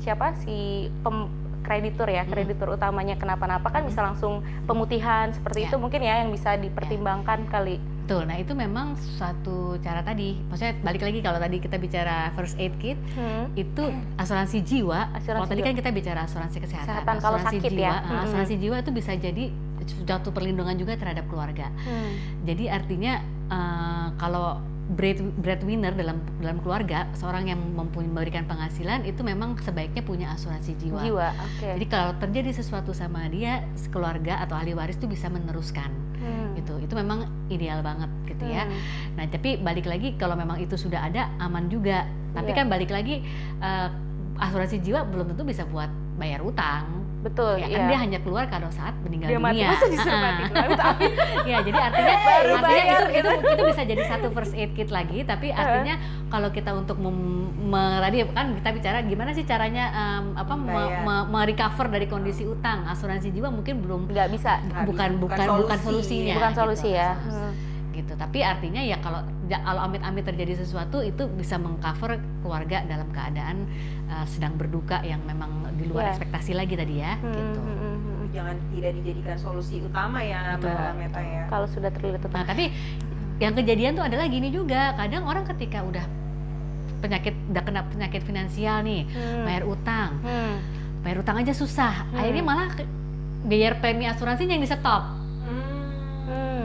siapa si pem- kreditur ya Hmm. kreditur utamanya kenapa-napa kan bisa langsung pemutihan seperti Ya. itu mungkin ya yang bisa dipertimbangkan kali betul nah itu memang suatu cara tadi maksudnya balik lagi kalau tadi kita bicara first aid kit Hmm. itu asuransi jiwa. Asuransi kalau tadi jiwa. kan kita bicara asuransi kesehatan. Kesehatan, kalau asuransi sakit jiwa, ya. Mm-mm. Asuransi jiwa itu bisa jadi suatu perlindungan juga terhadap keluarga. Hmm. Jadi artinya eh, kalau bread breadwinner dalam dalam keluarga seorang yang mempunyai memberikan penghasilan itu memang sebaiknya punya asuransi jiwa. jiwa oke Jadi kalau terjadi sesuatu sama dia, keluarga atau ahli waris itu bisa meneruskan Hmm. gitu. Itu memang ideal banget gitu ya. Hmm. Nah, tapi balik lagi kalau memang itu sudah ada aman juga. Tapi Iya. kan balik lagi eh, asuransi jiwa belum tentu bisa buat bayar utang. Betul Ya iya kan dia hanya keluar kalau saat meninggal dia mati dunia. masa disuruh mati ya, jadi artinya Baru artinya bayar itu, gitu. itu itu bisa jadi satu first aid kit lagi, tapi artinya kalau kita untuk mem, me- tadi kan kita bicara gimana sih caranya em, apa me- Bayar. me- merecover dari kondisi utang. Asuransi jiwa mungkin belum nggak bisa bukan bukan bukan bukan solusi. solusinya. bukan gitu. solusi ya Solusi Hmm. Gitu tapi artinya ya kalau kalau amit-amit terjadi sesuatu itu bisa mengcover keluarga dalam keadaan uh, sedang berduka yang memang di luar Iya. ekspektasi lagi tadi ya Hmm, gitu hmm, hmm, hmm. jangan tidak dijadikan solusi utama ya Betul. Mbak Meta ya kalau sudah terlilit utang nah tapi yang kejadian tuh adalah gini juga kadang orang ketika udah penyakit udah kena penyakit finansial nih Hmm. bayar utang Hmm. bayar utang aja susah Hmm. akhirnya malah bayar premi asuransinya yang di stop Hmm.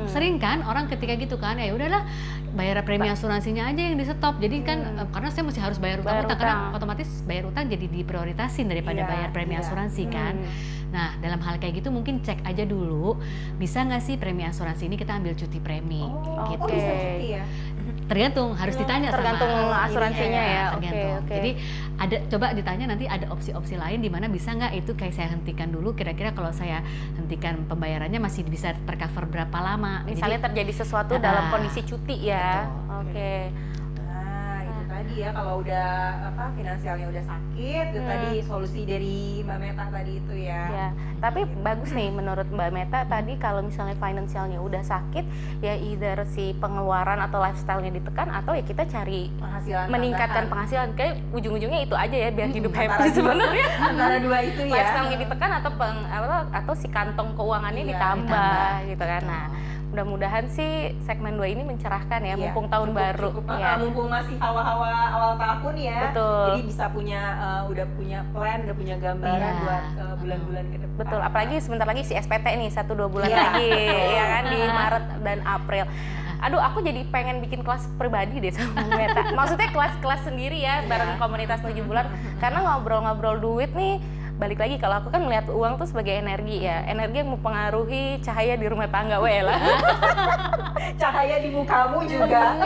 Hmm. sering kan orang ketika gitu kan ya udahlah bayar premi asuransinya aja yang di stop jadi kan Hmm. eh, karena saya mesti harus bayar utang, Bayar utang karena otomatis bayar utang jadi diprioritasin daripada Iya, bayar premi iya. asuransi kan Hmm. nah dalam hal kayak gitu mungkin cek aja dulu bisa nggak sih premi asuransi ini kita ambil cuti premi Oh, gitu oh, bisa cuti ya tergantung harus ditanya tergantung sama asuransinya ya. Oke, tergantung. Oke. jadi ada coba ditanya nanti ada opsi-opsi lain di mana bisa nggak itu kayak saya hentikan dulu. Kira-kira kalau saya hentikan pembayarannya masih bisa tercover berapa lama. Jadi- misalnya terjadi sesuatu Ah, dalam kondisi cuti ya. Oke. Nah, itu tadi ya kalau udah apa finansialnya udah sakit, itu Hmm. tadi solusi dari Mbak Meta tadi itu ya. Ya, tapi bagus nih menurut Mbak Meta tadi kalau misalnya finansialnya udah sakit ya either si pengeluaran atau lifestyle-nya ditekan atau ya kita cari Penghasilan meningkatkan tambahan. penghasilan kayak ujung-ujungnya itu aja ya biar Hmm, hidup happy sebenarnya antara dua itu ya. lifestyle-nya ditekan atau peng, atau, atau si kantong keuangannya Iya, ditambah, ditambah. gitu kan nah mudah-mudahan sih segmen 2 ini mencerahkan ya Iya, mumpung tahun cukup- baru cukup, ya uh, mumpung masih hawa-hawa awal tahun ya. betul Jadi bisa punya uh, udah punya plan, udah punya gambaran Iya. buat uh, bulan-bulan ke depan. Betul, apalagi sebentar lagi si SPT nih satu dua bulan Iya. lagi, ya kan di Ah. Maret dan April. Aduh, aku jadi pengen bikin kelas pribadi deh sama Meta. Maksudnya kelas-kelas sendiri ya, bareng Iya. komunitas tujuh bulan. Karena ngobrol-ngobrol duit nih, balik lagi kalau aku kan melihat uang tuh sebagai energi ya energi yang mempengaruhi cahaya di rumah tangga we lah Cahaya di mukamu juga.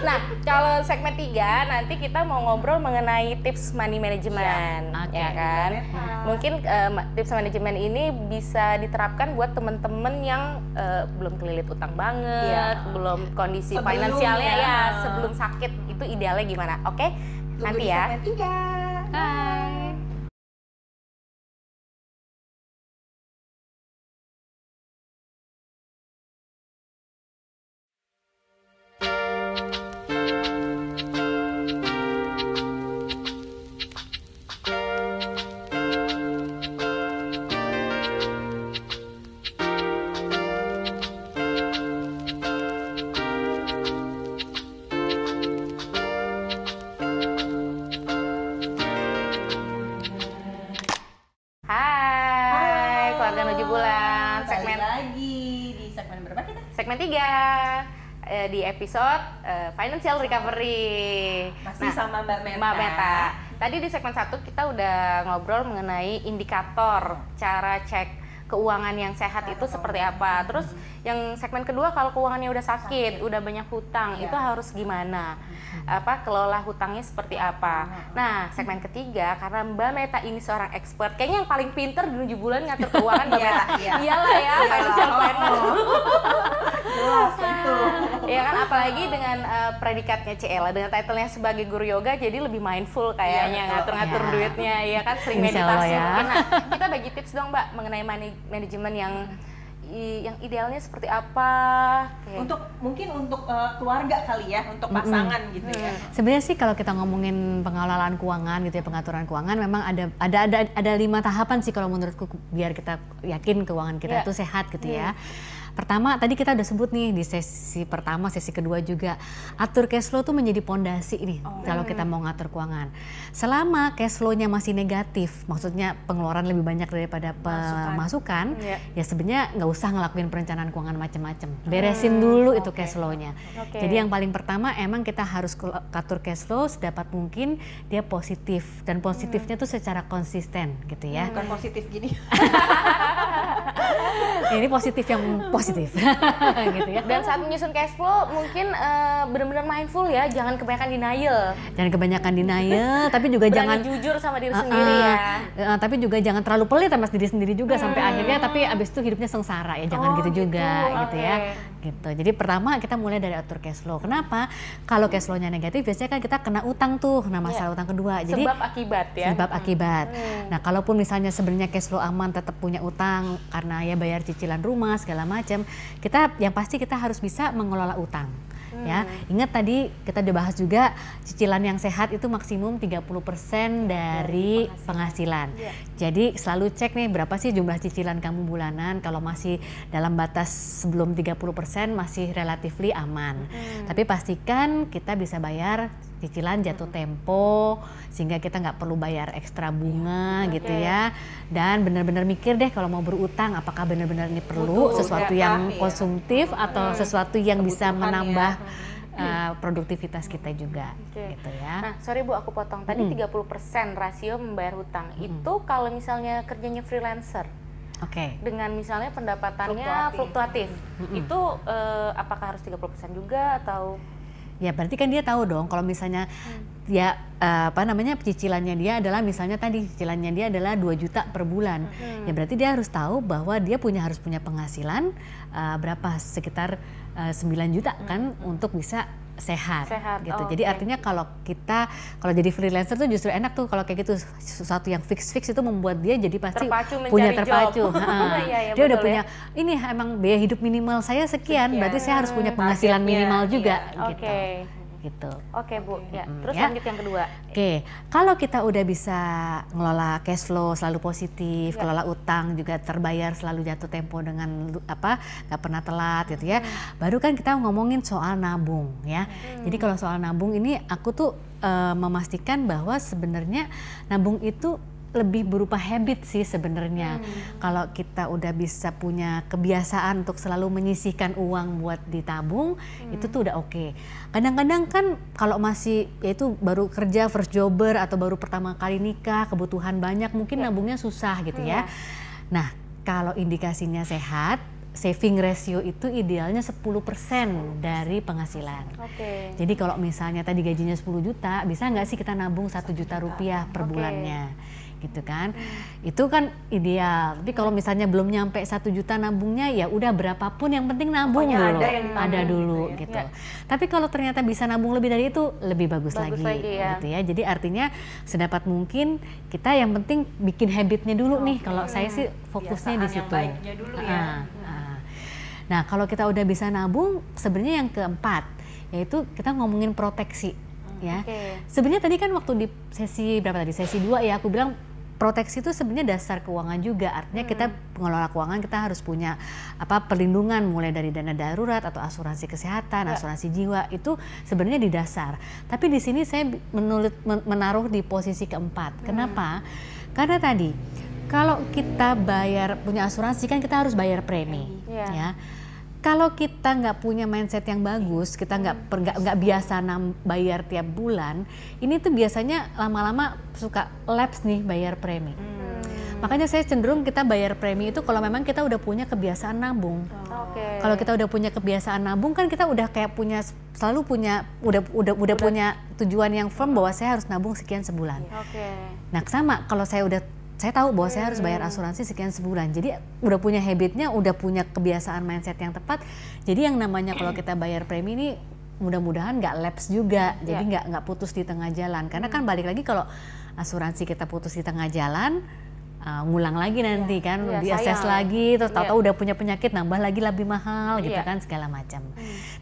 nah kalau segmen 3 nanti kita mau ngobrol mengenai tips money management Oke. ya kan mungkin eh, ma- tips manajemen ini bisa diterapkan buat temen-temen yang eh, belum kelilit utang banget Iya. belum kondisi Sebelum finansialnya ya. ya sebelum sakit itu idealnya gimana oke Tunggu nanti ya segmen tiga. Bye. Hai, financial recovery. Masih sama Mbak Meta. Mbak Meta. Tadi di segmen 1 kita udah ngobrol mengenai indikator cara cek keuangan yang sehat Cara itu seperti apa. Terus yang segmen kedua kalau keuangannya udah sakit, Sakit. udah banyak hutang, Iya. itu harus gimana? Apa kelola hutangnya seperti apa? Nah, segmen ketiga karena Mbak Meta ini seorang expert, kayaknya yang paling pinter di 7 bulan ngatur keuangan Mbak Iya, Meta. iya. Iyalah ya, Iya. financial planner. Jelas itu. Iya kan apalagi dengan uh, predikatnya Ciela dengan titlenya sebagai guru yoga jadi lebih mindful kayaknya Iya, ngatur-ngatur Iya. duitnya ya kan sering Insya Allah meditasi ya. mungkin. Nah, kita bagi tips dong Mbak mengenai money manajemen yang i- yang idealnya seperti apa? Kayak- Untuk mungkin untuk eh, keluarga kali ya, untuk pasangan gitu ya. Sebenarnya sih kalau kita ngomongin pengelolaan keuangan gitu ya pengaturan keuangan memang ada ada ada ada lima tahapan sih kalau menurutku biar kita yakin keuangan kita Iya. itu sehat gitu ya. Pertama tadi kita udah sebut nih di sesi pertama, sesi kedua juga atur cash flow tuh menjadi pondasi nih kalau kita mau ngatur keuangan. Selama cash flow-nya masih negatif, maksudnya pengeluaran lebih banyak daripada pemasukan, Iya. ya sebenarnya nggak usah ngelakuin perencanaan keuangan macam-macam. Beresin dulu itu oke. cash flow-nya. Oke. Jadi yang paling pertama emang kita harus atur cash flow sedapat mungkin dia positif dan positifnya tuh secara konsisten gitu ya. Bukan positif gini. Ini positif yang positif gitu ya. dan saat menyusun cash flow mungkin uh, benar-benar mindful ya, jangan kebanyakan denial. Jangan kebanyakan denial, tapi juga Berani jangan jujur sama diri Uh-uh. sendiri ya. Uh, tapi juga jangan terlalu pelit sama diri sendiri juga sampai akhirnya tapi abis itu hidupnya sengsara ya jangan Oh, gitu, juga gitu. gitu ya. Gitu jadi pertama kita mulai dari atur cash flow kenapa kalau cash flow-nya negatif biasanya kan kita kena utang tuh nah masalah utang kedua jadi Sebab akibat ya. sebab akibat. Hmm. Nah, kalaupun misalnya sebenarnya cash flow aman tetap punya utang karena ya bayar cicilan rumah segala macam, kita yang pasti kita harus bisa mengelola utang. Ya, ingat tadi kita udah bahas juga cicilan yang sehat itu maksimum 30% dari penghasilan. Iya. Jadi selalu cek nih berapa sih jumlah cicilan kamu bulanan kalau masih dalam batas sebelum 30% masih relatifly aman. Tapi pastikan kita bisa bayar cicilan jatuh tempo sehingga kita nggak perlu bayar ekstra bunga gitu Oke. ya dan benar-benar mikir deh kalau mau berutang apakah benar-benar ini perlu Butuh, sesuatu nggak yang ya. konsumtif atau sesuatu yang bisa Kebutuhan menambah ya. uh, produktivitas kita juga Oke. gitu ya Nah, sorry Bu, aku potong. Tadi Mm. 30% rasio membayar hutang. Itu kalau misalnya kerjanya freelancer oke dengan misalnya pendapatannya fluktuatif. Itu eh, apakah harus 30% juga atau Ya berarti kan dia tahu dong kalau misalnya ya eh, apa namanya cicilannya dia adalah misalnya tadi cicilannya dia adalah 2 juta per bulan. Ya berarti dia harus tahu bahwa dia punya harus punya penghasilan eh, berapa? Sekitar eh, 9 juta kan untuk bisa sehat, Sehat, gitu. oh, Jadi oke. artinya kalau kita kalau jadi freelancer tuh justru enak tuh kalau kayak gitu sesuatu yang fix fix itu membuat dia jadi pasti Terpacu punya terpacu. Ha. Iya, iya, dia udah betul punya ini emang biaya hidup minimal saya sekian, Sekian. berarti saya harus punya penghasilan targetnya, minimal juga. Oke. gitu. Gitu. Oke, Bu. Ya. Mm, Terus ya. lanjut yang kedua. Oke, kalau kita udah bisa ngelola cash flow selalu positif, Ya. kelola utang juga terbayar selalu jatuh tempo dengan apa nggak pernah telat gitu ya. Baru kan kita ngomongin soal nabung ya. Jadi kalau soal nabung ini aku tuh eh, memastikan bahwa sebenarnya nabung itu lebih berupa habit sih sebenarnya. Kalau kita udah bisa punya kebiasaan untuk selalu menyisihkan uang buat ditabung, itu tuh udah oke. Kadang-kadang kan kalau masih yaitu baru kerja first jobber atau baru pertama kali nikah, kebutuhan banyak, mungkin nabungnya susah gitu ya. Nah, kalau indikasinya sehat, saving ratio itu idealnya 10% dari penghasilan. Oke. Jadi kalau misalnya tadi gajinya 10 juta, bisa nggak sih kita nabung satu juta rupiah per Oke. bulannya, gitu kan? Itu kan ideal. Tapi kalau misalnya belum nyampe satu juta nabungnya, ya udah berapapun yang penting nabung Pokoknya dulu, ada yang ditabung ada gitu dulu ya. gitu. Ya. Tapi kalau ternyata bisa nabung lebih dari itu, lebih bagus, Bagus lagi, lagi, ya. gitu ya. Jadi artinya sedapat mungkin kita yang penting bikin habitnya dulu nih. Kalau saya sih fokusnya di yang situ. dulu ya. Ah, ah. Nah, kalau kita udah bisa nabung, sebenarnya yang keempat yaitu kita ngomongin proteksi, ya. Oke. Sebenarnya tadi kan waktu di sesi berapa tadi? Sesi 2 ya, aku bilang proteksi itu sebenarnya dasar keuangan juga. Artinya kita pengelola keuangan kita harus punya apa perlindungan mulai dari dana darurat atau asuransi kesehatan, asuransi jiwa itu sebenarnya di dasar. Tapi di sini saya menulit men- menaruh di posisi keempat. Kenapa? Karena tadi kalau kita bayar punya asuransi kan kita harus bayar premi, Iya. ya. Kalau kita nggak punya mindset yang bagus, kita nggak per- nggak nggak biasa nam, bayar tiap bulan, ini tuh biasanya lama-lama suka lapse nih bayar premi. Makanya saya cenderung kita bayar premi itu kalau memang kita udah punya kebiasaan nabung. Oke. Kalau kita udah punya kebiasaan nabung kan kita udah kayak punya selalu punya udah udah udah punya tujuan yang firm bahwa saya harus nabung sekian sebulan. Oke. Nah sama kalau saya udah saya tahu bahwa saya harus bayar asuransi sekian sebulan. Jadi udah punya habitnya, udah punya kebiasaan mindset yang tepat. Jadi yang namanya kalau kita bayar premi ini mudah-mudahan nggak lapse juga. Jadi Ya. nggak nggak putus di tengah jalan. Karena kan balik lagi kalau asuransi kita putus di tengah jalan uh, ngulang lagi nanti kan Iya, diakses lagi terus Iya. tahu-tahu udah punya penyakit nambah lagi lebih mahal gitu Iya. kan segala macam.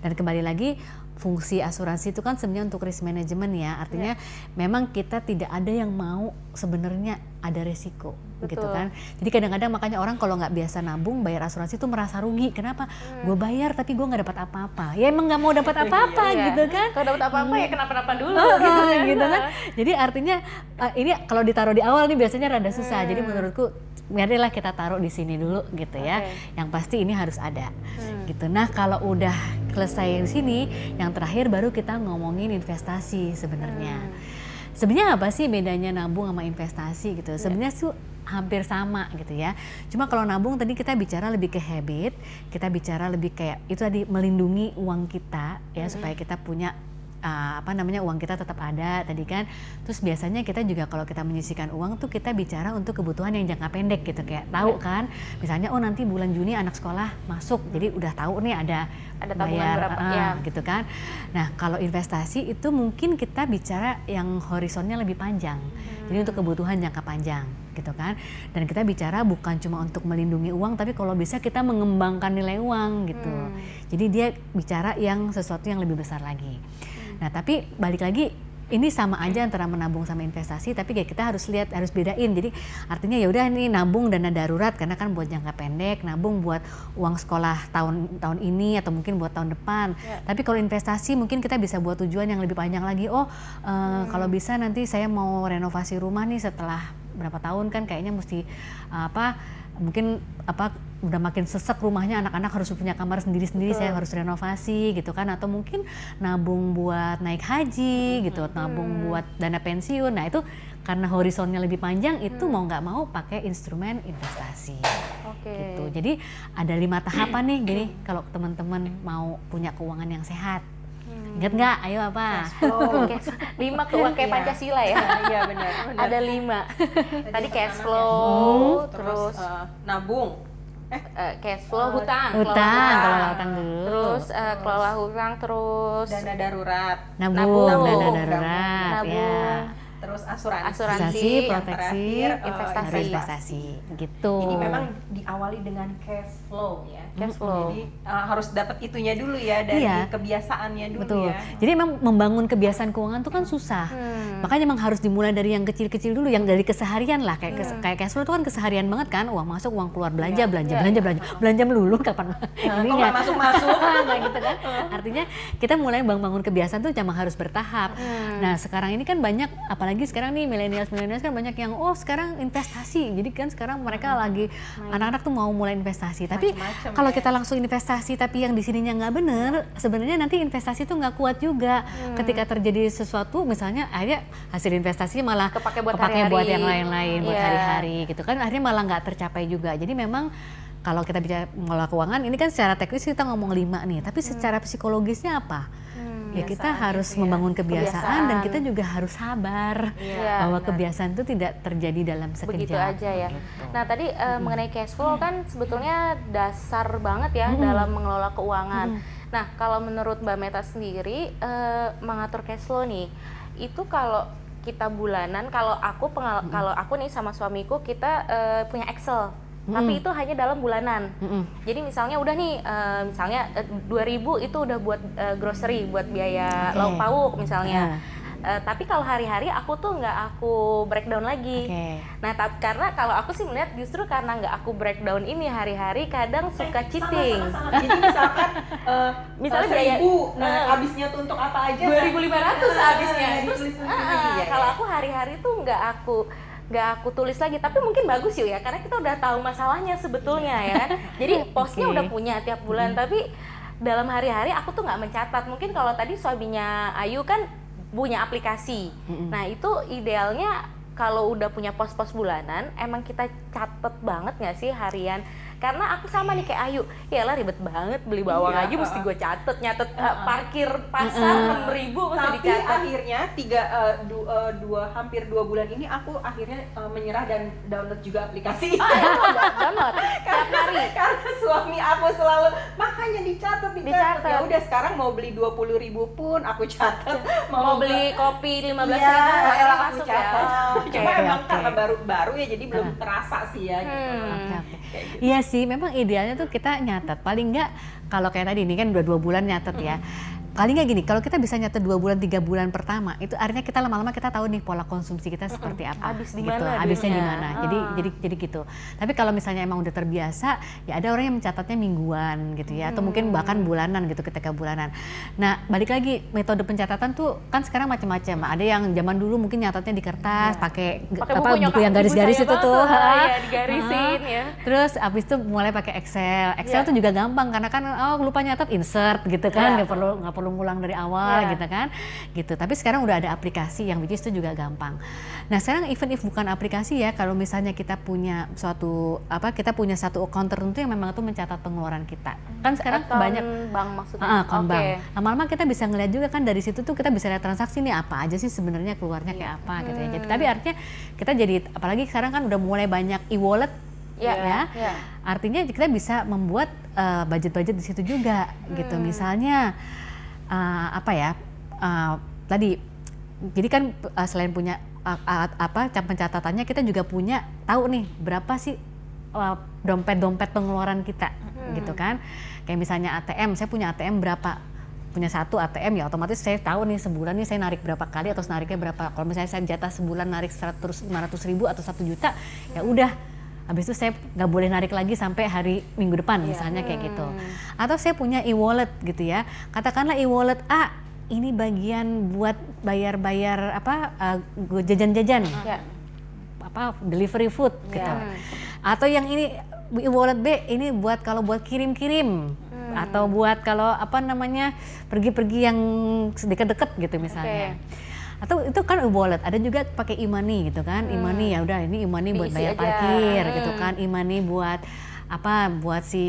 Dan kembali lagi fungsi asuransi itu kan sebenarnya untuk risk management ya. Artinya memang kita tidak ada yang mau sebenarnya ada resiko gitu Betul. kan. Jadi kadang-kadang makanya orang kalau nggak biasa nabung bayar asuransi itu merasa rugi. Kenapa? Gue bayar tapi gue nggak dapat apa-apa. Ya emang nggak mau dapat apa-apa Iya. gitu kan. Kalau dapat apa-apa ya kenapa-napa dulu Oh, gitu kan. gitu kan. Jadi artinya uh, ini kalau ditaruh di awal nih biasanya rada susah. Jadi Hmm. menurutku biarlah kita taruh di sini dulu gitu ya. Oke. Yang pasti ini harus ada. Hmm. Gitu. Nah, kalau udah selesai di sini, yang terakhir baru kita ngomongin investasi sebenarnya. Hmm. Sebenarnya apa sih bedanya nabung sama investasi Iya. gitu? Sebenarnya tuh hampir sama gitu ya. Cuma kalau nabung tadi kita bicara lebih ke habit, kita bicara lebih kayak itu tadi melindungi uang kita ya supaya kita punya uh, apa namanya uang kita tetap ada tadi kan. Terus biasanya kita juga kalau kita menyisihkan uang tuh kita bicara untuk kebutuhan yang jangka pendek gitu kayak tahu kan. Misalnya oh nanti bulan Juni anak sekolah masuk, jadi udah tahu nih ada Ada tabungan bayar, berapa, ah, ya. gitu kan. Nah, kalau investasi itu mungkin kita bicara yang horizonnya lebih panjang. Jadi untuk kebutuhan jangka panjang, gitu kan. Dan kita bicara bukan cuma untuk melindungi uang, tapi kalau bisa kita mengembangkan nilai uang gitu. Hmm. Jadi dia bicara yang sesuatu yang lebih besar lagi. Nah, tapi balik lagi ini sama aja antara menabung sama investasi tapi kayak kita harus lihat harus bedain. Jadi artinya ya udah ini nabung dana darurat karena kan buat jangka pendek nabung buat uang sekolah tahun tahun ini atau mungkin buat tahun depan. Ya. tapi kalau investasi mungkin kita bisa buat tujuan yang lebih panjang lagi. Oh eh, kalau bisa nanti saya mau renovasi rumah nih setelah berapa tahun kan kayaknya mesti apa mungkin apa udah makin sesek rumahnya anak-anak harus punya kamar sendiri-sendiri saya harus renovasi gitu kan atau mungkin nabung buat naik haji gitu nabung buat dana pensiun nah itu karena horizonnya lebih panjang itu mau nggak mau pakai instrumen investasi Oke. gitu jadi ada lima tahapan nih gini kalau teman-teman mau punya keuangan yang sehat ingat nggak ayo apa Oh, Oke, lima keuangan kayak Iya. Pancasila ya. iya benar. benar. Ada lima. Tadi cash pertama flow, ya. terus eh, nabung. Eh, cash flow, hutang, hutang kelola hutang dulu. Terus eh, kelola hutang, terus. Dana darurat. nabung, nabung, dana darurat nabung, ya Terus asuransi. Asuransi, investasi Yang proteksi terakhir, eh, investasi. baru investasi gitu Ini memang diawali dengan cash flow ya. Cash flow. Jadi eh, harus dapat itunya dulu ya dari Iya. kebiasaannya dulu betul ya. jadi memang membangun kebiasaan keuangan itu kan susah Hmm. makanya memang harus dimulai dari yang kecil-kecil dulu yang dari keseharian lah kayak kes- kayak cash flow itu kan keseharian banget kan uang masuk uang keluar belanja Iya, belanja iya, belanja belanja belanja melulu kapan Nah, ini nggak masuk-masuk? nggak gitu kan artinya kita mulai bangun-bangun kebiasaan tuh memang harus bertahap Hmm. nah sekarang ini kan banyak apalagi apalagi sekarang nih milenial milenial kan banyak yang oh sekarang investasi. Jadi kan sekarang mereka lagi anak-anak tuh mau mulai investasi. Tapi kalau ya. kita langsung investasi tapi yang di sininya nggak bener sebenarnya nanti investasi tuh nggak kuat juga. Ketika terjadi sesuatu misalnya akhirnya hasil investasinya malah Kepake buat kepake buat hari-hari. yang lain-lain buat Iya. hari-hari gitu kan akhirnya malah nggak tercapai juga. Jadi memang kalau kita bicara mengelola keuangan ini kan secara teknis kita ngomong lima nih tapi secara psikologisnya apa Hmm, ya kita Kebiasaan harus gitu ya. membangun kebiasaan, dan Kebiasaan. kita juga harus sabar Iya, bahwa benar. kebiasaan itu tidak terjadi dalam sekejap begitu aja ya. gitu. Nah tadi eh, mengenai cash flow kan sebetulnya dasar banget ya dalam mengelola keuangan. Nah kalau menurut Mbak Meta sendiri eh, mengatur cash flow nih, itu kalau kita bulanan, kalau aku pengal- kalau aku nih sama suamiku kita eh, punya Excel, tapi itu hanya dalam bulanan. Mm-mm. Jadi misalnya udah nih, eh, misalnya eh, 2000 itu udah buat eh, grocery, buat biaya Oke. lauk pauk misalnya. Ah. Eh, tapi kalau hari-hari aku tuh nggak aku breakdown lagi. Oke. Nah, tapi karena kalau aku sih melihat justru karena nggak aku breakdown ini hari-hari kadang suka Eh, cheating. sama, sama, sama. Jadi misalkan eh, Misalnya biaya- seribu, nah habisnya tuh untuk apa aja? 2.500 Nah, habisnya. nah, Terus lagi, ya, kalau aku hari-hari tuh nggak aku nggak aku tulis lagi tapi mungkin bagus yuk ya karena kita udah tahu masalahnya sebetulnya ya. Jadi posnya Oke. udah punya tiap bulan tapi dalam hari-hari aku tuh nggak mencatat. Mungkin kalau tadi suaminya Ayu kan punya aplikasi. Mm-mm. nah itu idealnya kalau udah punya pos-pos bulanan emang kita catet banget nggak sih harian karena aku sama nih kayak Ayu ya lah ribet banget beli bawang Iya, aja mesti uh-uh. gue catet nyatet uh, Uh-uh. parkir pasar enam ribu mesti Tapi dicatat akhirnya tiga eh, du- eh, dua hampir dua bulan ini aku akhirnya eh, menyerah dan download juga aplikasi. ya udah download tiap hari Karena suami aku selalu makanya dicatat dicatat. Dicatat. Ya udah sekarang mau beli dua puluh ribu pun aku catat. mau beli kopi lima belas Iya, ribu akhirnya aku masuk ya. Cuma oke, emang oke. karena baru baru ya jadi belum Ah. terasa sih ya. Gitu. Hmm. Oke, oke. Kayak gitu. Iya sih, memang idealnya tuh kita nyatet. Paling nggak kalau kayak tadi ini kan udah dua bulan nyatet ya. Paling nggak gini, kalau kita bisa nyatet dua bulan tiga bulan pertama, itu artinya kita lama-lama kita tahu nih pola konsumsi kita seperti apa. Habis di gitu. mana Habisnya di mana. Jadi Ah. jadi jadi gitu. Tapi kalau misalnya emang udah terbiasa, ya ada orang yang mencatatnya mingguan gitu ya, atau mungkin bahkan bulanan gitu ketika bulanan. Nah balik lagi metode pencatatan tuh kan sekarang macam-macam. Ada yang zaman dulu mungkin nyatatnya di kertas, pakai Iya. pakai apa buku, buku yang garis-garis itu tuh. ya digarisin ya Terus abis itu mulai pakai Excel. Excel Iya. tuh juga gampang karena kan oh lupa nyatet insert gitu kan, Iya. nggak perlu nggak perlu ngulang dari awal Iya. gitu kan, gitu. Tapi sekarang udah ada aplikasi yang which is itu juga gampang. Nah sekarang even if bukan aplikasi ya, kalau misalnya kita punya suatu apa kita punya satu account tertentu yang memang itu mencatat pengeluaran kita. Kan sekarang Account banyak bank maksudnya Ah, account Oke. bank. Lama-lama kita bisa ngeliat juga kan dari situ tuh kita bisa lihat transaksi nih apa aja sih sebenarnya keluarnya Iya. kayak apa gitu ya. Hmm. Jadi tapi artinya kita jadi apalagi sekarang kan udah mulai banyak e-wallet Iya, ya. iya. Artinya kita bisa membuat uh, budget-budget di situ juga gitu. Hmm. Misalnya uh, apa ya? uh, tadi jadi kan uh, selain punya uh, uh, apa cap- pencatatannya kita juga punya tahu nih berapa sih uh, dompet-dompet pengeluaran kita Hmm. gitu kan. Kayak misalnya ATM, saya punya ATM berapa punya satu ATM ya otomatis saya tahu nih sebulan nih saya narik berapa kali atau nariknya berapa kalau misalnya saya jatah sebulan narik 100 500 ribu atau satu juta ya udah habis itu saya nggak boleh narik lagi sampai hari minggu depan misalnya kayak gitu. Atau saya punya e-wallet gitu ya. Katakanlah e-wallet A ini bagian buat bayar-bayar apa uh, jajan-jajan. Ya. apa delivery food gitu. Ya. atau yang ini e-wallet B ini buat kalau buat kirim-kirim. Hmm. atau buat kalau apa namanya pergi-pergi yang deket-deket gitu misalnya. Atau itu kan e-wallet, ada juga pakai e-money gitu kan. E-money ya udah ini e-money buat Hmm. Diisi bayar aja. parkir gitu Hmm. kan. E-money buat apa buat si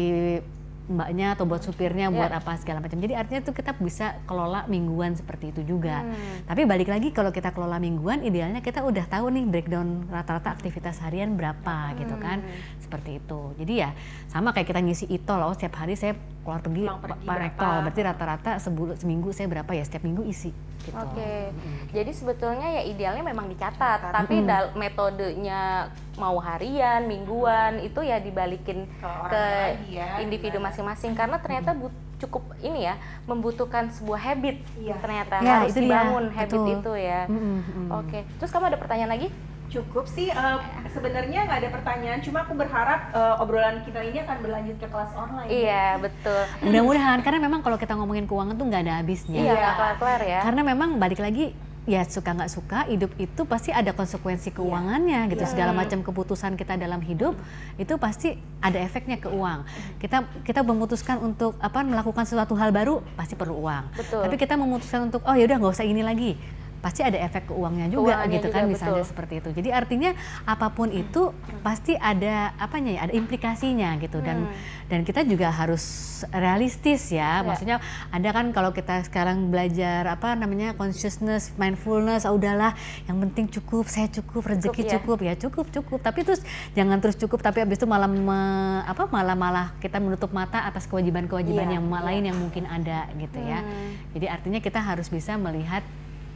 mbaknya atau buat supirnya buat Ya. apa segala macam. Jadi artinya tuh kita bisa kelola mingguan seperti itu juga. Hmm. Tapi balik lagi kalau kita kelola mingguan idealnya kita udah tahu nih breakdown rata-rata aktivitas harian berapa gitu kan. Hmm. Seperti itu. Jadi ya sama kayak kita ngisi e-tol oh setiap hari saya keluar pergi pergi. Berarti rata-rata sebulan seminggu saya berapa ya setiap minggu isi gitu. Oke, Mm-mm. jadi sebetulnya ya idealnya memang dicatat, tapi dal- metodenya mau harian, mingguan itu ya dibalikin Kalau ke ya, individu gimana? masing-masing karena ternyata but- cukup ini ya membutuhkan sebuah habit Iya. ternyata Ya, harus itu dia, dibangun habit betul. itu ya. Mm-mm, mm. Oke, terus kamu ada pertanyaan lagi? Cukup sih, eh, sebenarnya nggak ada pertanyaan. Cuma aku berharap eh, obrolan kita ini akan berlanjut ke kelas online. Iya betul. Mudah-mudahan karena memang kalau kita ngomongin keuangan tuh nggak ada habisnya. Iya, kelar-kelar ya. Karena memang balik lagi ya suka nggak suka hidup itu pasti ada konsekuensi keuangannya gitu Iya. segala macam keputusan kita dalam hidup itu pasti ada efeknya ke uang kita kita memutuskan untuk apa melakukan sesuatu hal baru pasti perlu uang Betul. tapi kita memutuskan untuk oh yaudah nggak usah ini lagi pasti ada efek ke uangnya juga Keuangannya gitu juga, kan misalnya betul. seperti itu jadi artinya apa pun itu pasti ada apanya ya ada implikasinya gitu dan Hmm. dan kita juga harus realistis ya. Ya. Maksudnya ada kan kalau kita sekarang belajar apa namanya consciousness, mindfulness, ah, udahlah yang penting cukup, saya cukup, rezeki ya. cukup ya cukup cukup. Tapi terus jangan terus cukup tapi habis itu malah me- apa malah malah kita menutup mata atas kewajiban-kewajiban Iya, yang iya. lain yang mungkin ada gitu ya. Hmm. Jadi artinya kita harus bisa melihat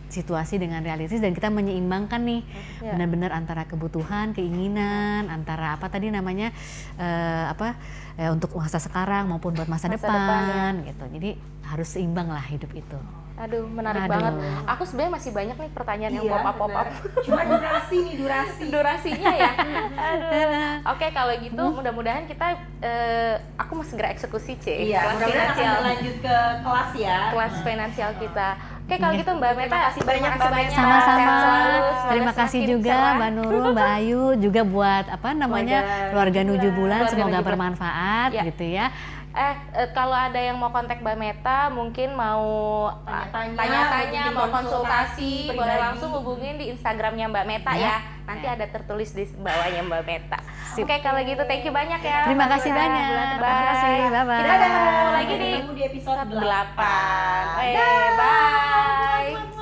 situasi dengan realistis dan kita menyeimbangkan nih Ya. benar-benar antara kebutuhan, keinginan, antara apa tadi namanya eh, apa eh, untuk masa sekarang maupun buat masa, Masa depan, depan, gitu. Jadi harus seimbang lah hidup itu. Aduh, menarik Aduh. banget. Aku sebenarnya masih banyak nih pertanyaan yang Iya, pop up pop up. Cuma durasi nih durasi. Durasinya ya. Aduh. Oke, kalau gitu mudah-mudahan kita eh, aku mau segera eksekusi C. Iya, kelas mudah-mudahan akan finansial lanjut ke kelas ya. kelas finansial kita. Oke, kalau gitu Mbak Meta, Terima kasih banyak, Mbak Meta. Sama-sama. Terima kasih juga. Mbak Nurul, Mbak Ayu, juga buat apa namanya Keluarga Nuju Bulan. Semoga bermanfaat Ya. gitu ya. Eh, eh, kalau ada yang mau kontak Mbak Meta, mungkin mau ah, Tanya-tanya, mau konsultasi konsultasi, boleh langsung hubungin di Instagramnya Mbak Meta ya. Ya. Nanti ada tertulis di bawahnya Mbak Meta. Oke, kalau gitu thank you banyak ya. Terima Mbak kasih Meta. banyak. Bye. Terima kasih. Bye-bye. Kita ketemu lagi di di episode 8. 8.